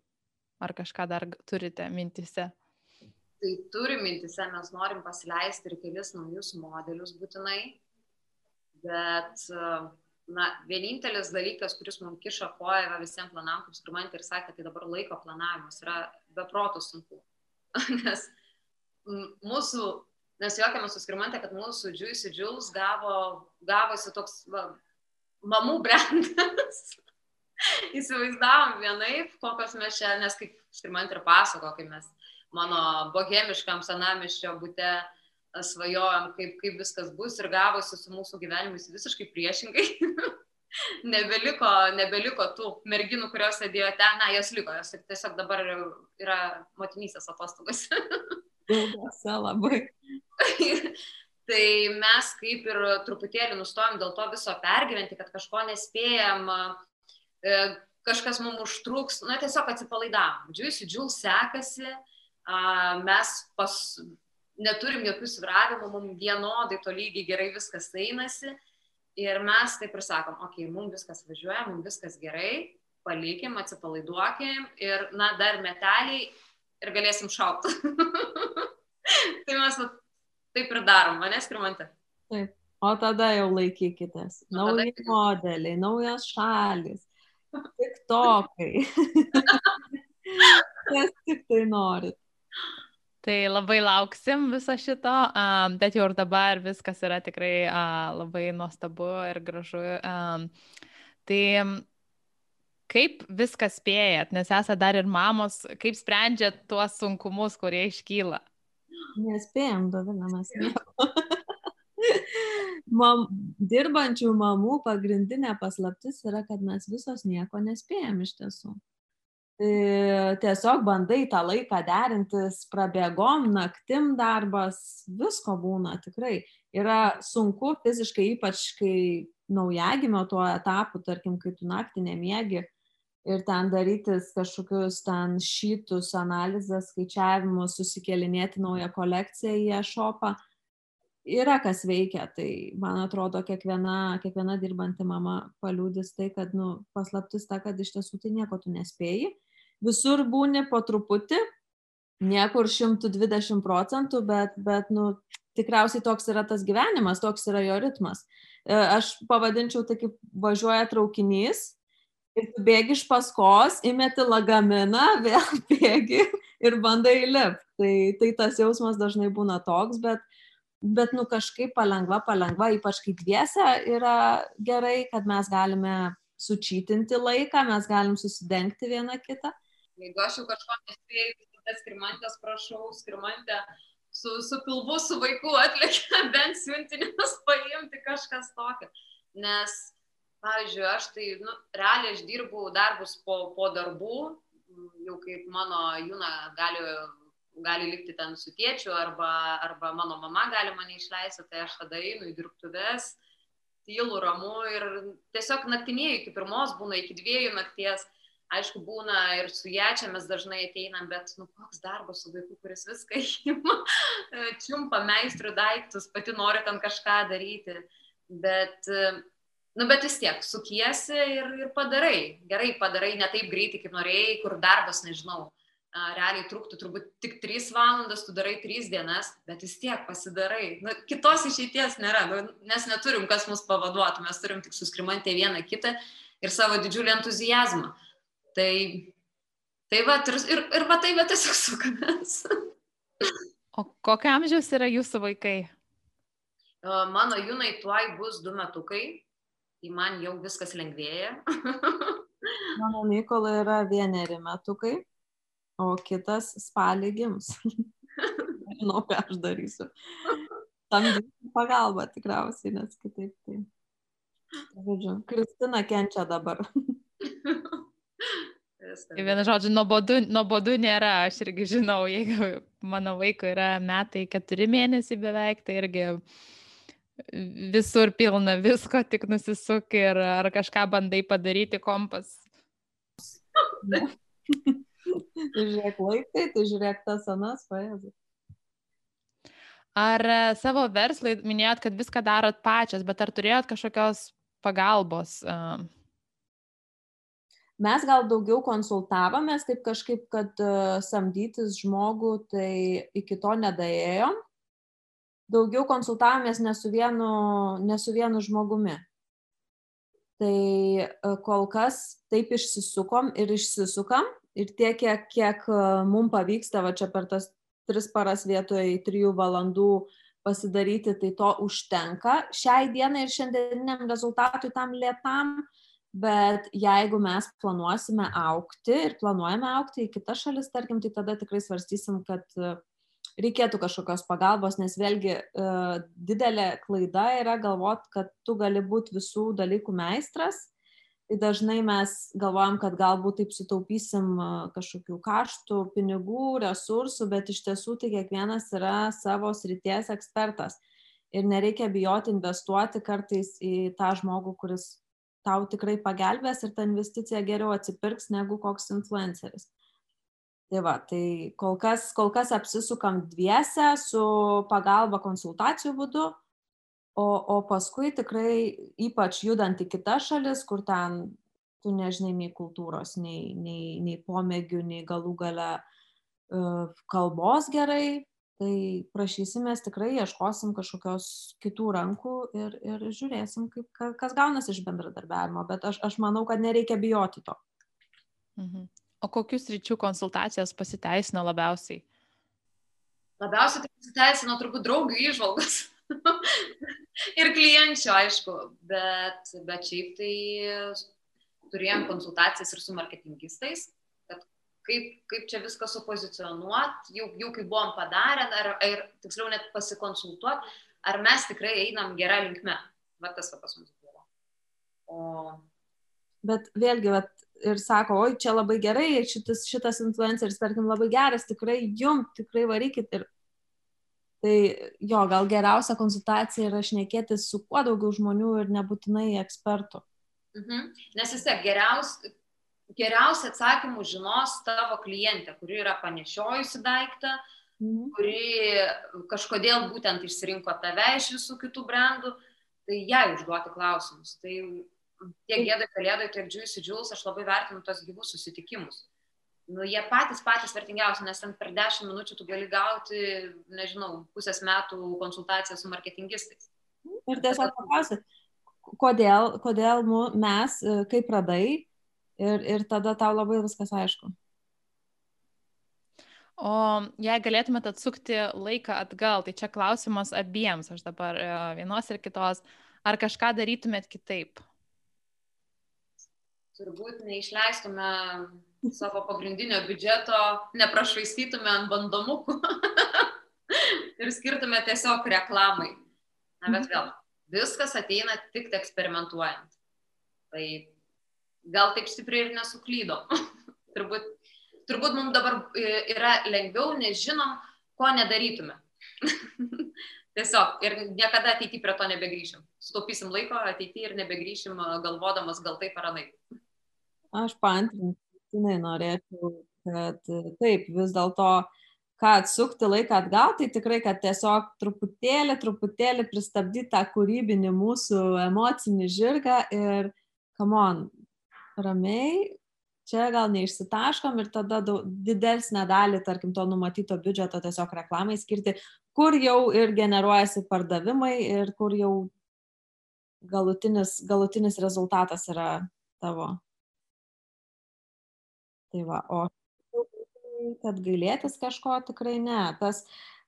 Ar kažką dar turite mintise? Tai turim mintise, mes norim pasileisti ir kelis naujus modelius būtinai, bet uh, na, vienintelis dalykas, kuris mums kiša koją visiems planam, kaip skirmantė ir sakė, tai dabar laiko planavimas yra beprotų sunku. nes mūsų, nes juokiamės su skirmantė, kad mūsų Juicy Jules gavo, gavosi toks va, mamų brandas. Įsivaizdavom vienaip, kokios mes čia, nes kaip skirmantė ir pasako, kai mes mano bohemiškam senamiščio būte svajojom, kaip, kaip viskas bus ir gavosi su mūsų gyvenimais visiškai priešingai. nebeliko, nebeliko tų merginų, kurios sėdėjo ten, na, jos liko, jos tiesiog dabar yra motinysės atostogos. Ilgose labai. tai mes kaip ir truputėlį nustojom dėl to viso pergyventi, kad kažko nespėjam, e, kažkas mums užtruks, na tiesiog atsipalaidavom. Džiūsi, džiūl sekasi, mes pas, neturim jokių sviravimų, mums vienodai to lygiai gerai viskas einasi. Ir mes taip ir sakom, okei, okay, mums viskas važiuoja, mums viskas gerai, palikim, atsipalaiduokim ir, na, dar meteliai ir galėsim šaukti. tai mes taip ir darom, manęs skirmantė. Taip, O tada jau laikykitės. O tada Nauji tik- modeliai, naujos šalis, tik tokai. Kas tik tai norit. Tai labai lauksim viso šito, bet jau ir dabar viskas yra tikrai labai nuostabu ir gražu. Tai kaip viską spėjat, nes esate dar ir mamos, kaip sprendžiat tuos sunkumus, kurie iškyla? Nespėjom, nieko. Mam, dirbančių mamų pagrindinė paslaptis yra, kad mes visos nieko nespėjom iš tiesų. Tiesiog bandai tą laiką derintis, prabėgom, naktim darbas, visko būna tikrai. Yra sunku fiziškai, ypač kai naujagimio tuo etapu, tarkim, kai tu naktį nemiegi ir ten darytis kažkokius ten šitus, analizės, skaičiavimus, susikelinėti naują kolekciją į e-shopą. Yra kas veikia, tai man atrodo, kiekviena, kiekviena dirbanti mama paliūdis tai, kad nu, paslaptis ta, kad iš tiesų tai nieko tu nespėjai. Visur būni po truputį, niekur 120 procentų, bet, bet nu, tikriausiai toks yra tas gyvenimas, toks yra jo ritmas. E, Aš pavadinčiau tai kaip važiuoja traukinys ir tu bėgi iš paskos, įmeti lagaminą, vėl bėgi ir bandai lipti. Tai, tai tas jausmas dažnai būna toks, bet, bet nu kažkaip palengva, palengva, ypač kai dviese yra gerai, kad mes galime sučytinti laiką, mes galim susidengti vieną kitą. Jeigu aš jau kažko nespėjau, tai tada skirmantės prašau, skirmantę su, su pilvu, su vaiku atlėkia bent siuntinius paimti kažkas tokio. Nes, pavyzdžiui, aš tai, nu, realiai aš dirbu darbus po, po darbų, jau kaip mano Juna gali, gali likti ten su tėčiu, arba, arba mano mama gali mane išleisti, tai aš tada einu į dirbtuves, tylu, ramu ir tiesiog naktinėjau iki pirmos, būna iki dviejų nakties aišku, būna ir su ją čia mes dažnai ateinam, bet, nu, koks darbas su vaiku, kuris viską ima, čiumpa meistrių daiktus, pati nori ten kažką daryti, bet, nu, bet vis tiek, sukiesi ir, ir padarai, gerai padarai, ne taip greitai, kaip norėjai, kur darbas, nežinau, realiai truktų turbūt tik 3 valandas, tu darai 3 dienas, bet vis tiek pasidarai. Nu, kitos išeities nėra, nu, nes neturim, kas mus pavaduotų, mes turim tik suskrimantį vieną kitą ir savo didžiulį entuzijazmą. Tai, tai va, ir, ir, ir va tai, bet tiesiog sukamės. O kokio amžiaus yra jūsų vaikai? Mano junai tuoj bus du metukai, tai man jau viskas lengvėja. Mano Mykolai yra vieneri metukai, o kitas spalį gims. Žinau, ką aš darysiu. Tam pagalba tikriausiai, nes kitaip tai. Žodžiu, Kristina kenčia dabar. Vienu žodžiu, nuobodu, nuobodu nėra, aš irgi žinau, jeigu mano vaiko yra metai keturi mėnesiai beveik, tai irgi visur pilna visko, tik nusisuk ir ar kažką bandai padaryti kompas. tai žiūrėk laikai, tai žiūrėk tas anas, paėdė. Ar e, savo verslai minėjot, kad viską darot pačias, bet ar turėjot kažkokios pagalbos? Uh, Mes gal daugiau konsultavomės, taip kažkaip, kad uh, samdytis žmogų, tai iki to nedaėjom. Daugiau konsultavomės ne su vienu, ne su vienu žmogumi. Tai uh, kol kas taip išsisukom ir išsisukam ir tiek, kiek, kiek uh, mums pavyksta va čia per tas tris paras vietoj trijų valandų pasidaryti, tai to užtenka šiai dienai ir šiandieniniam rezultatui tam lėtam. Bet jeigu mes planuosime aukti ir planuojame aukti į kitas šalis, tarkim, tai tada tikrai svarstysim, kad reikėtų kažkokios pagalbos, nes vėlgi didelė klaida yra galvot, kad tu gali būti visų dalykų meistras. Tai dažnai mes galvojam, kad galbūt taip sutaupysim kažkokių kaštų, pinigų, resursų, bet iš tiesų tai kiekvienas yra savo srities ekspertas. Ir nereikia bijoti investuoti kartais į tą žmogų, kuris tau tikrai pagelbės ir ta investicija geriau atsipirks negu koks influenceris. Tai va, tai kol kas, kol kas apsisukam dviese su pagalba konsultacijų būdu, o, o paskui tikrai ypač judant į kitas šalis, kur ten tu nežinai nei kultūros, nei, nei, nei pomėgių, nei galų gale uh, kalbos gerai, tai prašysimės tikrai ieškosim kažkokios kitų rankų ir, ir žiūrėsim, kaip, kas gaunasi iš bendradarbiavimo, bet aš, aš manau, kad nereikia bijoti to. Mhm. O kokius ryčių konsultacijas pasiteisino labiausiai? Labiausiai tai pasiteisino turbūt draugų išvalgos. ir klienčių, aišku, bet, bet šiaip tai turėjom konsultacijas ir su marketingistais, kaip, kaip čia viską supozicionuot, jau, jau kaip buvom padarę, ar, ar tiksliau net pasikonsultuot, ar mes tikrai einam gerą linkmę. Va tas va pas mus buvo. O... Bet vėlgi, vat, ir sako, oi, čia labai gerai, šitas, šitas influenceris, tarkim, labai geras, tikrai jum, tikrai varykit. Ir tai jo, gal geriausia konsultacija yra šnekėti su kuo daugiau žmonių ir nebūtinai ekspertų. Mhm. Nes vis tiek geriausia, geriausia atsakymų žinos tavo klientė, kuri yra panešiojusi daiktą, mhm. kuri kažkodėl būtent išsirinko tave iš visų kitų brandų, tai jai užduoti klausimus. Tai tiek gėdai kalėdai, tiek Juicy Jules aš labai vertinu tos gyvus susitikimus. Nu, jie patys patys vertingiausi, nes ten per 10 minučių tu gali gauti, nežinau, pusės metų konsultaciją su marketingistais. Ir tiesiog paklausit, kodėl, kodėl mes, e, kaip radai, ir, ir tada tau labai viskas aišku. O jei galėtumėte atsukti laiką atgal, tai čia klausimas abiems, aš dabar e, vienos ir kitos, ar kažką darytumėt kitaip? turbūt neišleistume savo pagrindinio biudžeto, neprašvaistytume ant bandomukų ir skirtume tiesiog reklamai. Na, bet vėl, viskas ateina tik eksperimentuojant. Tai gal taip stipriai ir nesuklydom. turbūt, turbūt mums dabar yra lengviau, nes žinom, ko nedarytume. Tiesiog ir niekada ateityje prie to nebegrįšim. Sutaupysim laiko ateityje ir nebegrįšim galvodamas gal taip ar anaip. Aš paantrintinai norėčiau, kad taip, vis dėlto, ką atsukti laiką atgal, tai tikrai, kad tiesiog truputėlį, truputėlį pristabdyti tą kūrybinį mūsų emocinį žirgą ir, come on, ramiai, čia gal neišsitaškom ir tada didesnę dalį, tarkim, to numatyto biudžeto tiesiog reklamai skirti, kur jau ir generuojasi pardavimai ir kur jau galutinis, galutinis rezultatas yra tavo Tai va, o kad gailėtis kažko tikrai ne. Tas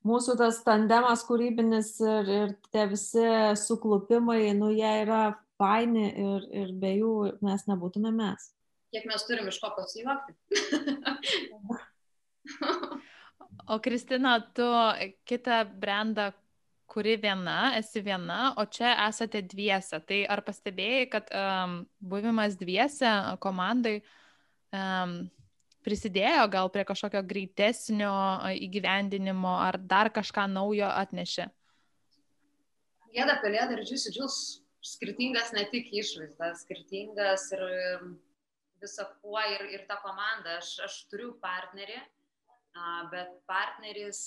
mūsų tas tandemas kūrybinis ir, ir tie visi suklupimai, nu jie yra faini ir, ir be jų mes nebūtume mes. Kiek mes turim iš ko pasijuokti? o Kristina, tu kitą brandą kuri viena, esi viena, o čia esate dviese. Tai ar pastebėjai, kad um, buvimas dviese komandai um, prisidėjo gal prie kažkokio greitesnio įgyvendinimo ar dar kažką naujo atnešė? Gėda pelėda ir džiusi džius skirtingas ne tik išvaizdas, skirtingas ir visą kuo ir, ir ta komanda. Aš, aš turiu partnerį, bet partneris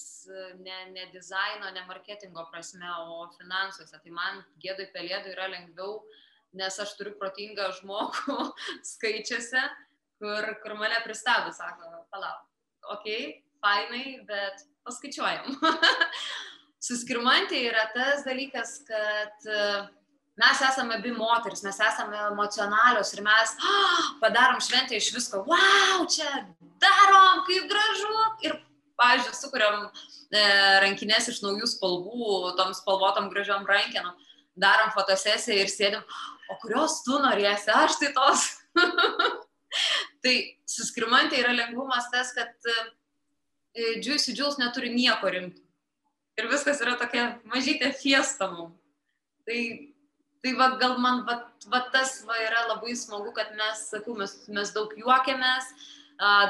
ne, ne dizaino, ne marketingo prasme, o finansuose. Tai man gėdai pelėdai yra lengviau, nes aš turiu protingą žmogų skaičiuose kur, kur mane pristabdo, sako, palauk, okay, fainai, bet paskaičiuojam. Suskirmantė yra tas dalykas, kad e, mes esame abi moteris, mes esame emocionalios ir mes oh, padarom šventę iš visko, wow, čia darom, kaip gražu. Ir, pavyzdžiui, sukuriam e, rankinės iš naujų spalvų, tom spalvotom gražiom rankenom, darom fotosesiją ir sėdim, o kurios tu norėsi, aš tai tos. Tai suskrimantė yra lengvumas tas, kad e, Juicy Jules neturi nieko rimto. Ir viskas yra tokia mažytė fiesta mums. Tai, tai va, gal man va, va, tas va, yra labai smagu, kad mes, sakau, mes, mes daug juokiamės,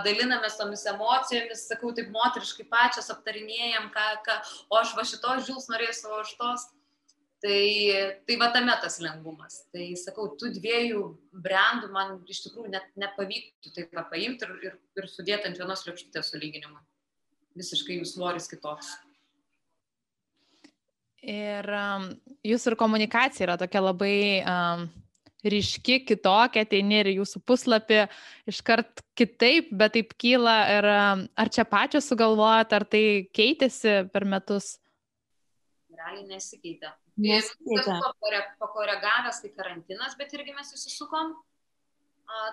dalinamės tomis emocijomis, sakau, taip moteriškai pačios aptarinėjom, ką, ką, o aš va šitos Jules norėsiu, o aš tos. Tai, tai va tame tas lengvumas. Tai sakau, tų dviejų brandų man iš tikrųjų net nepavyktų taip paimti ir, ir, ir sudėti ant vienos lėkštutės sulyginimui. Visiškai jų svoris kitoks. Ir um, jūsų ir komunikacija yra tokia labai um, ryški, kitokia, ateini ir jūsų puslapį iškart kitaip, bet taip kyla ir ar čia pačios sugalvojat, ar tai keitėsi per metus? Realiai nesikeitė. Nesikeitė. Pakoregavęs tai karantinas, bet irgi mes įsisukom.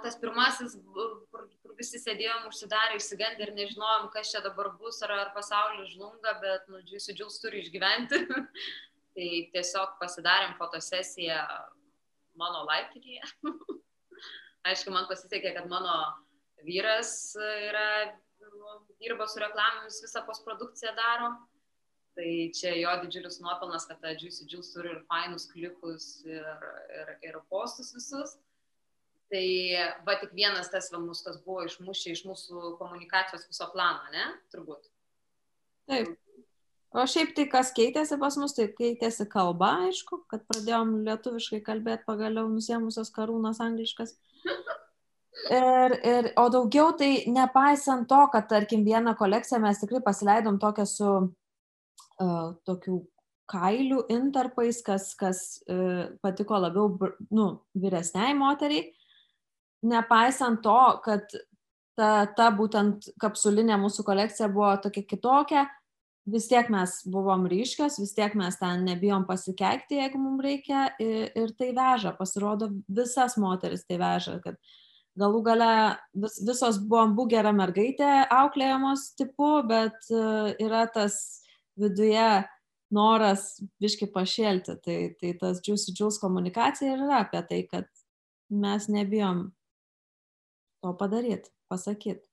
Tas pirmasis, kur, kur visi sėdėjom užsidarę, išsigandę ir nežinojom, kas čia dabar bus, ar, ar pasaulis žlunga, bet, nu, Juicy Jules turi išgyventi. tai tiesiog pasidarėm fotosesiją mano laiptinėje. Aišku, man pasisekė, kad mano vyras yra, nu, dirba su reklamomis, visą postprodukciją daro. Tai čia jo didžiulis nuopelnas, kad ta Juicy Jules turi ir fainus klipus ir, ir, ir postus visus. Tai va tik vienas tas va mus, kas buvo išmušę iš mūsų komunikacijos viso plano, ne? Turbūt. Taip. O šiaip tai, kas keitėsi pas mus, tai keitėsi kalba, aišku, kad pradėjom lietuviškai kalbėti pagaliau nusėmusios karūnos angliškas. Ir, ir, o daugiau tai nepaisant to, kad tarkim vieną kolekciją mes tikrai pasileidom tokią su uh, tokių kailių intarpais, kas, kas uh, patiko labiau nu, vyresniai moteriai. Nepaisant to, kad ta, ta būtent kapsulinė mūsų kolekcija buvo tokia kitokia, vis tiek mes buvom ryškios, vis tiek mes ten nebijom pasikeikti, jeigu mums reikia ir, ir tai veža, pasirodo visas moteris tai veža, kad galų gale vis, visos buvom būgera mergaitė auklėjamos tipu, bet uh, yra tas viduje noras biški pašėlti, tai, tai tas Juicy Jules komunikacija yra apie tai, kad mes nebijom to padaryti, pasakyti.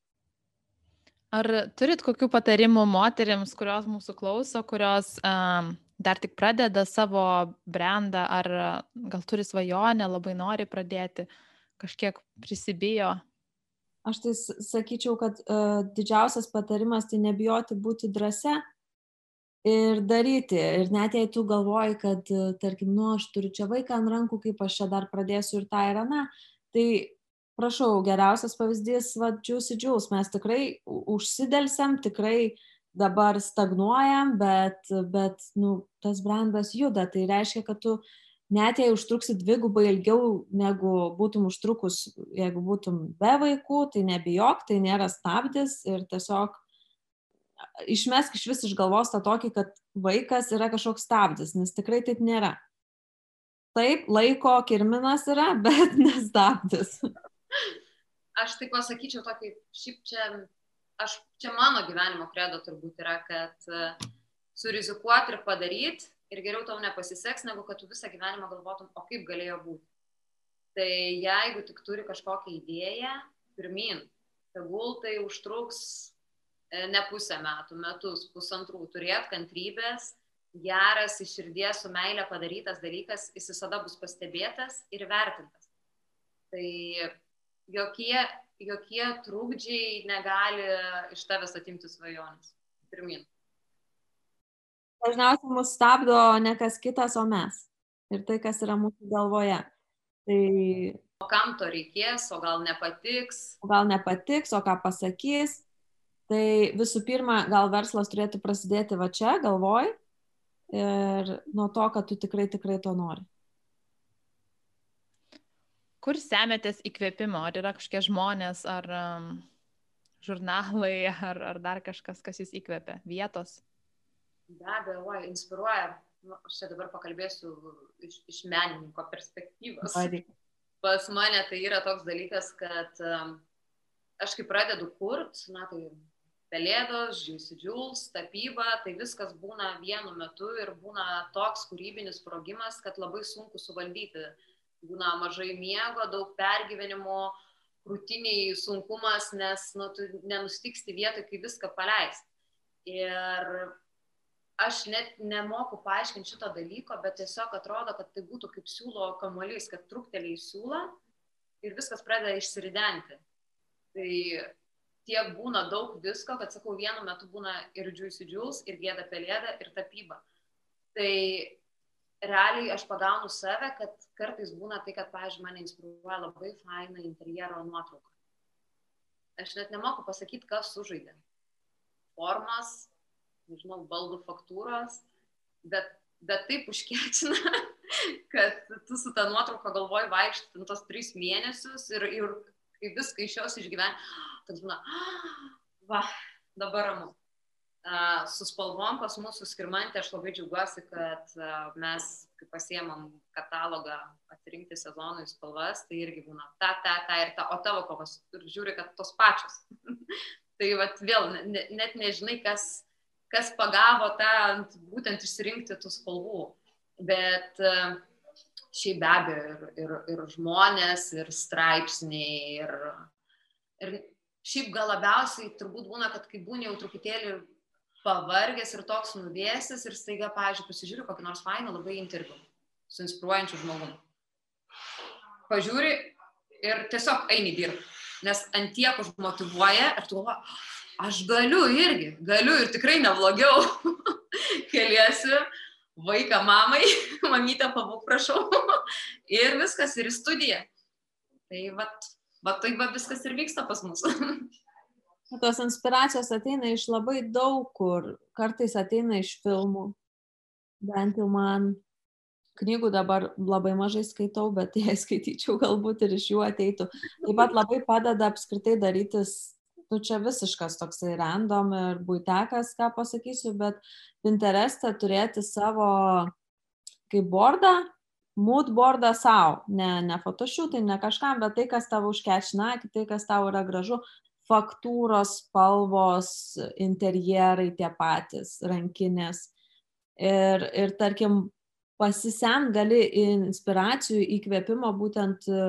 Ar turit kokių patarimų moteriams, kurios mūsų klauso, kurios um, dar tik pradeda savo brandą, ar gal turi svajonę, labai nori pradėti, kažkiek prisibijo? Aš tai sakyčiau, kad uh, didžiausias patarimas tai nebijoti būti drąsia ir daryti. Ir net jei tu galvoji, kad, tarkim, nu, aš turiu čia vaiką ant rankų, kaip aš čia dar pradėsiu ir tą ir aną, tai prašau, geriausias pavyzdys, va, Juicy Juice, mes tikrai užsidelsiam, tikrai dabar stagnuojam, bet, bet nu, tas brandas juda. Tai reiškia, kad tu net jei užtruksi dvigubai ilgiau negu būtum užtrukus, jeigu būtum be vaikų, tai nebijok, tai nėra stabdis ir tiesiog išmesk iš vis iš galvos tą tokį, kad vaikas yra kažkoks stabdis, nes tikrai taip nėra. Taip, laiko kirminas yra, bet nestabdis. Aš taip pasakyčiau tokį, šiaip čia, aš, čia mano gyvenimo kredo turbūt yra, kad e, surizikuoti ir padaryti ir geriau tau nepasiseks, negu kad tu visą gyvenimą galvotum, o kaip galėjo būti. Tai jeigu tik turi kažkokią idėją, pirmin, tegul tai užtruks e, ne pusę metų, metus, pusantrų, turėt kantrybės, geras iš širdies su meilė padarytas dalykas, jis visada bus pastebėtas ir vertintas. Tai jokie, jokie trūkdžiai negali iš tavęs atimti svajonės. Pirmin. Dažniausiai mus stabdo ne kas kitas, o mes. Ir tai, kas yra mūsų galvoje. Tai... O kam to reikės, o gal nepatiks? O gal nepatiks, o ką pasakys. Tai visų pirma, gal verslas turėtų prasidėti va čia, galvoj. Ir nuo to, kad tu tikrai, tikrai to nori kur semiatės įkvėpimo? Ar yra kažkokie žmonės, ar um, žurnalai, ar, ar dar kažkas, kas jūs įkvėpia? Vietos? Be abejo, oi, inspiruoja. Nu, aš čia dabar pakalbėsiu iš, iš menininko perspektyvos. Adi. Pas mane tai yra toks dalykas, kad um, aš kai pradedu kurt, na tai pelėdos, Jules, tapyba, tai viskas būna vienu metu ir būna toks kūrybinis sprogimas, kad labai sunku suvaldyti būna mažai miego, daug pergyvenimo, krūtiniai sunkumas, nes nu, tu nenustiksti vietoj, kai viską paleis. Ir aš net nemoku paaiškinti šito dalyko, bet tiesiog atrodo, kad tai būtų kaip siūlo kamuolys, kad trukteliai siūlo ir viskas pradeda išsiridenti. Tai tiek būna daug visko, kad sakau, vienu metu būna ir Juicy Jules, ir Gėda Pelėda, ir tapyba. Tai realiai aš pagaunu save, kad kartais būna tai, kad, pavyzdžiui, mane inspiruoja labai faina interjero nuotrauka. Aš net nemoku pasakyti, kas sužaidė. Formas, nežinau, baldų faktūros, bet, bet taip užkėčina, kad tu su ta nuotrauka galvoji vaikšti tos tris mėnesius ir, ir kai viską iš jos išgyveni, tad būna, va, dabar ramu. Su spalvom pas mūsų skirmantė aš labai džiaugiuosi, kad mes, pasiemam katalogą atrinkti sezonui spalvas, tai irgi būna ta, ta, ta ir ta, o tavo kovas ir žiūri, kad tos pačios. tai vat, vėl ne, net nežinai, kas, kas pagavo tą būtent išsirinkti tų spalvų. Bet šiaip be abejo ir, ir, ir žmonės, ir straipsniai, ir, ir šiaip gal labiausiai turbūt būna, kad kai būni jau truputėlį pavargęs ir toks nuvėsis ir staiga, pavyzdžiui, pasižiūriu kokį nors fainą labai interviu su inspiruojančiu žmogumi. Pažiūri ir tiesiog eini dirbti, nes ant tiek užmotivuoja ir tu galvoji, aš galiu irgi, galiu ir tikrai neblogiau. Keliesiu vaiką mamai, mamytę pabūk prašau ir viskas, ir į studiją. Tai va, va tai va viskas ir vyksta pas mus. Tos inspiracijos ateina iš labai daug kur, kartais ateina iš filmų, bent jau man. Knygų dabar labai mažai skaitau, bet jei skaityčiau, galbūt ir iš jų ateitų. Taip pat labai padeda apskritai darytis, nu čia visiškas toksai random ir būtekas, ką pasakysiu, bet Pinterest'e turėti savo kaip bordą, mood bordą savo, ne, ne photoshoot'ai, ne kažkam, bet tai, kas tavo užkečina, tai, kas tau yra gražu, faktūros, spalvos, interjerai tie patys, rankinės. Ir, ir tarkim, pasisem gali inspiracijų, įkvėpimo būtent e,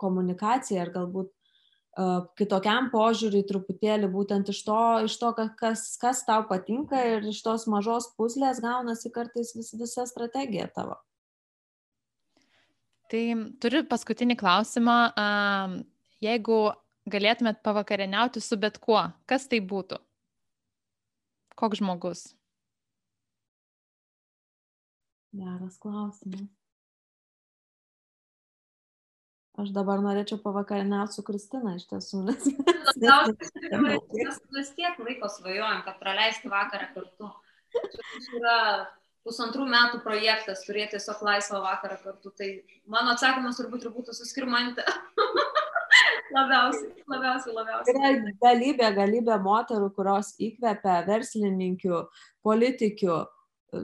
komunikacijai ar galbūt uh, kitokiam požiūriui truputėlį būtent iš to, iš to kas, kas tau patinka ir iš tos mažos puslės gaunasi kartais vis, visa strategija tavo. Tai turiu paskutinį klausimą. Jeigu galėtumėt pavakarieniauti su bet kuo, kas tai būtų? Koks žmogus? Geras klausimas. Aš dabar norėčiau pavakarieniauti su Kristina iš tiesų, nes mes vis tiek laiko svajojam, kad praleisti vakarą kartu. Čia yra pusantrų metų projektas, turėti tiesiog laisvą vakarą kartu. Tai mano atsakymas turbūt ir būtų suskirmantė. Labiausiai, labiausiai, labiausiai. Yra galybė, galybė moterų, kurios įkvepia verslininkių, politikių.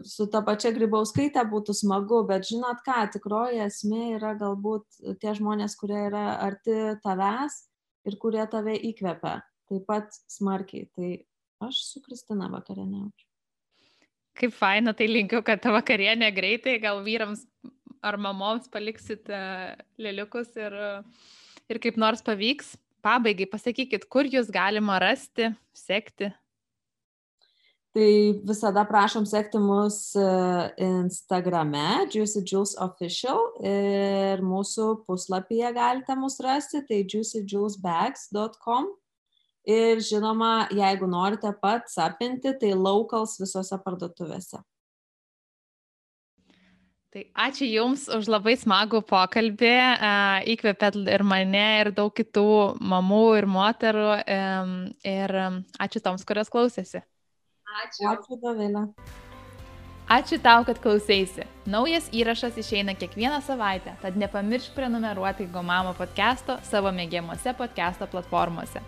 Su ta pačia grybauskaitė būtų smagu, bet žinot ką, tikroji esmė yra galbūt tie žmonės, kurie yra arti tavęs ir kurie tave įkvepia taip pat smarkiai. Tai aš su Kristina vakarieniaučiau. Kaip faina, tai linkiu, kad ta vakarienė greitai, gal vyrams ar mamoms paliksit lėliukus ir uh, ir kaip nors pavyks. Pabaigai pasakykit, kur jūs galima rasti, sekti. Tai visada prašom sekti mus e, Instagrame, Juicy Juice Official ir mūsų puslapyje galite mus rasti, tai juicyjuicebags.com. Ir žinoma, jeigu norite pats apinti, tai locals visose parduotuvėse. Tai ačiū Jums už labai smagų pokalbį, įkvėpėt ir mane, ir daug kitų mamų ir moterų. Ir ačiū toms, kurios klausėsi. Ačiū. Ačiū, Dovilė. Ačiū tau, kad klausėsi. Naujas įrašas išeina kiekvieną savaitę, tad nepamiršk prenumeruoti Gomamo podcast'o savo mėgiamuose podcast'o platformose.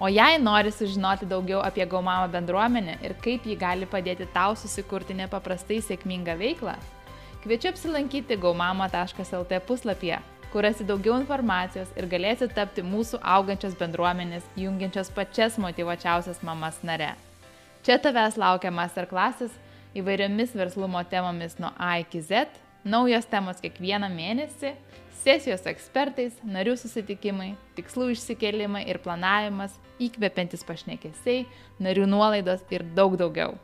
O jei nori sužinoti daugiau apie Gomamo bendruomenę ir kaip ji gali padėti tau susikurti nepaprastai sėkmingą veiklą, Kviečiu apsilankyti gaumama.lt puslapyje, kur rasi daugiau informacijos ir galėsi tapti mūsų augančios bendruomenės, jungiančios pačias motivuočiausias mamas nare. Čia tavęs laukia masterklasis įvairiomis verslumo temomis nuo A iki Z, naujos temos kiekvieną mėnesį, sesijos ekspertais, narių susitikimai, tikslų išsikelimai ir planavimas, įkvepiantis pašnekesiai, narių nuolaidos ir daug daugiau.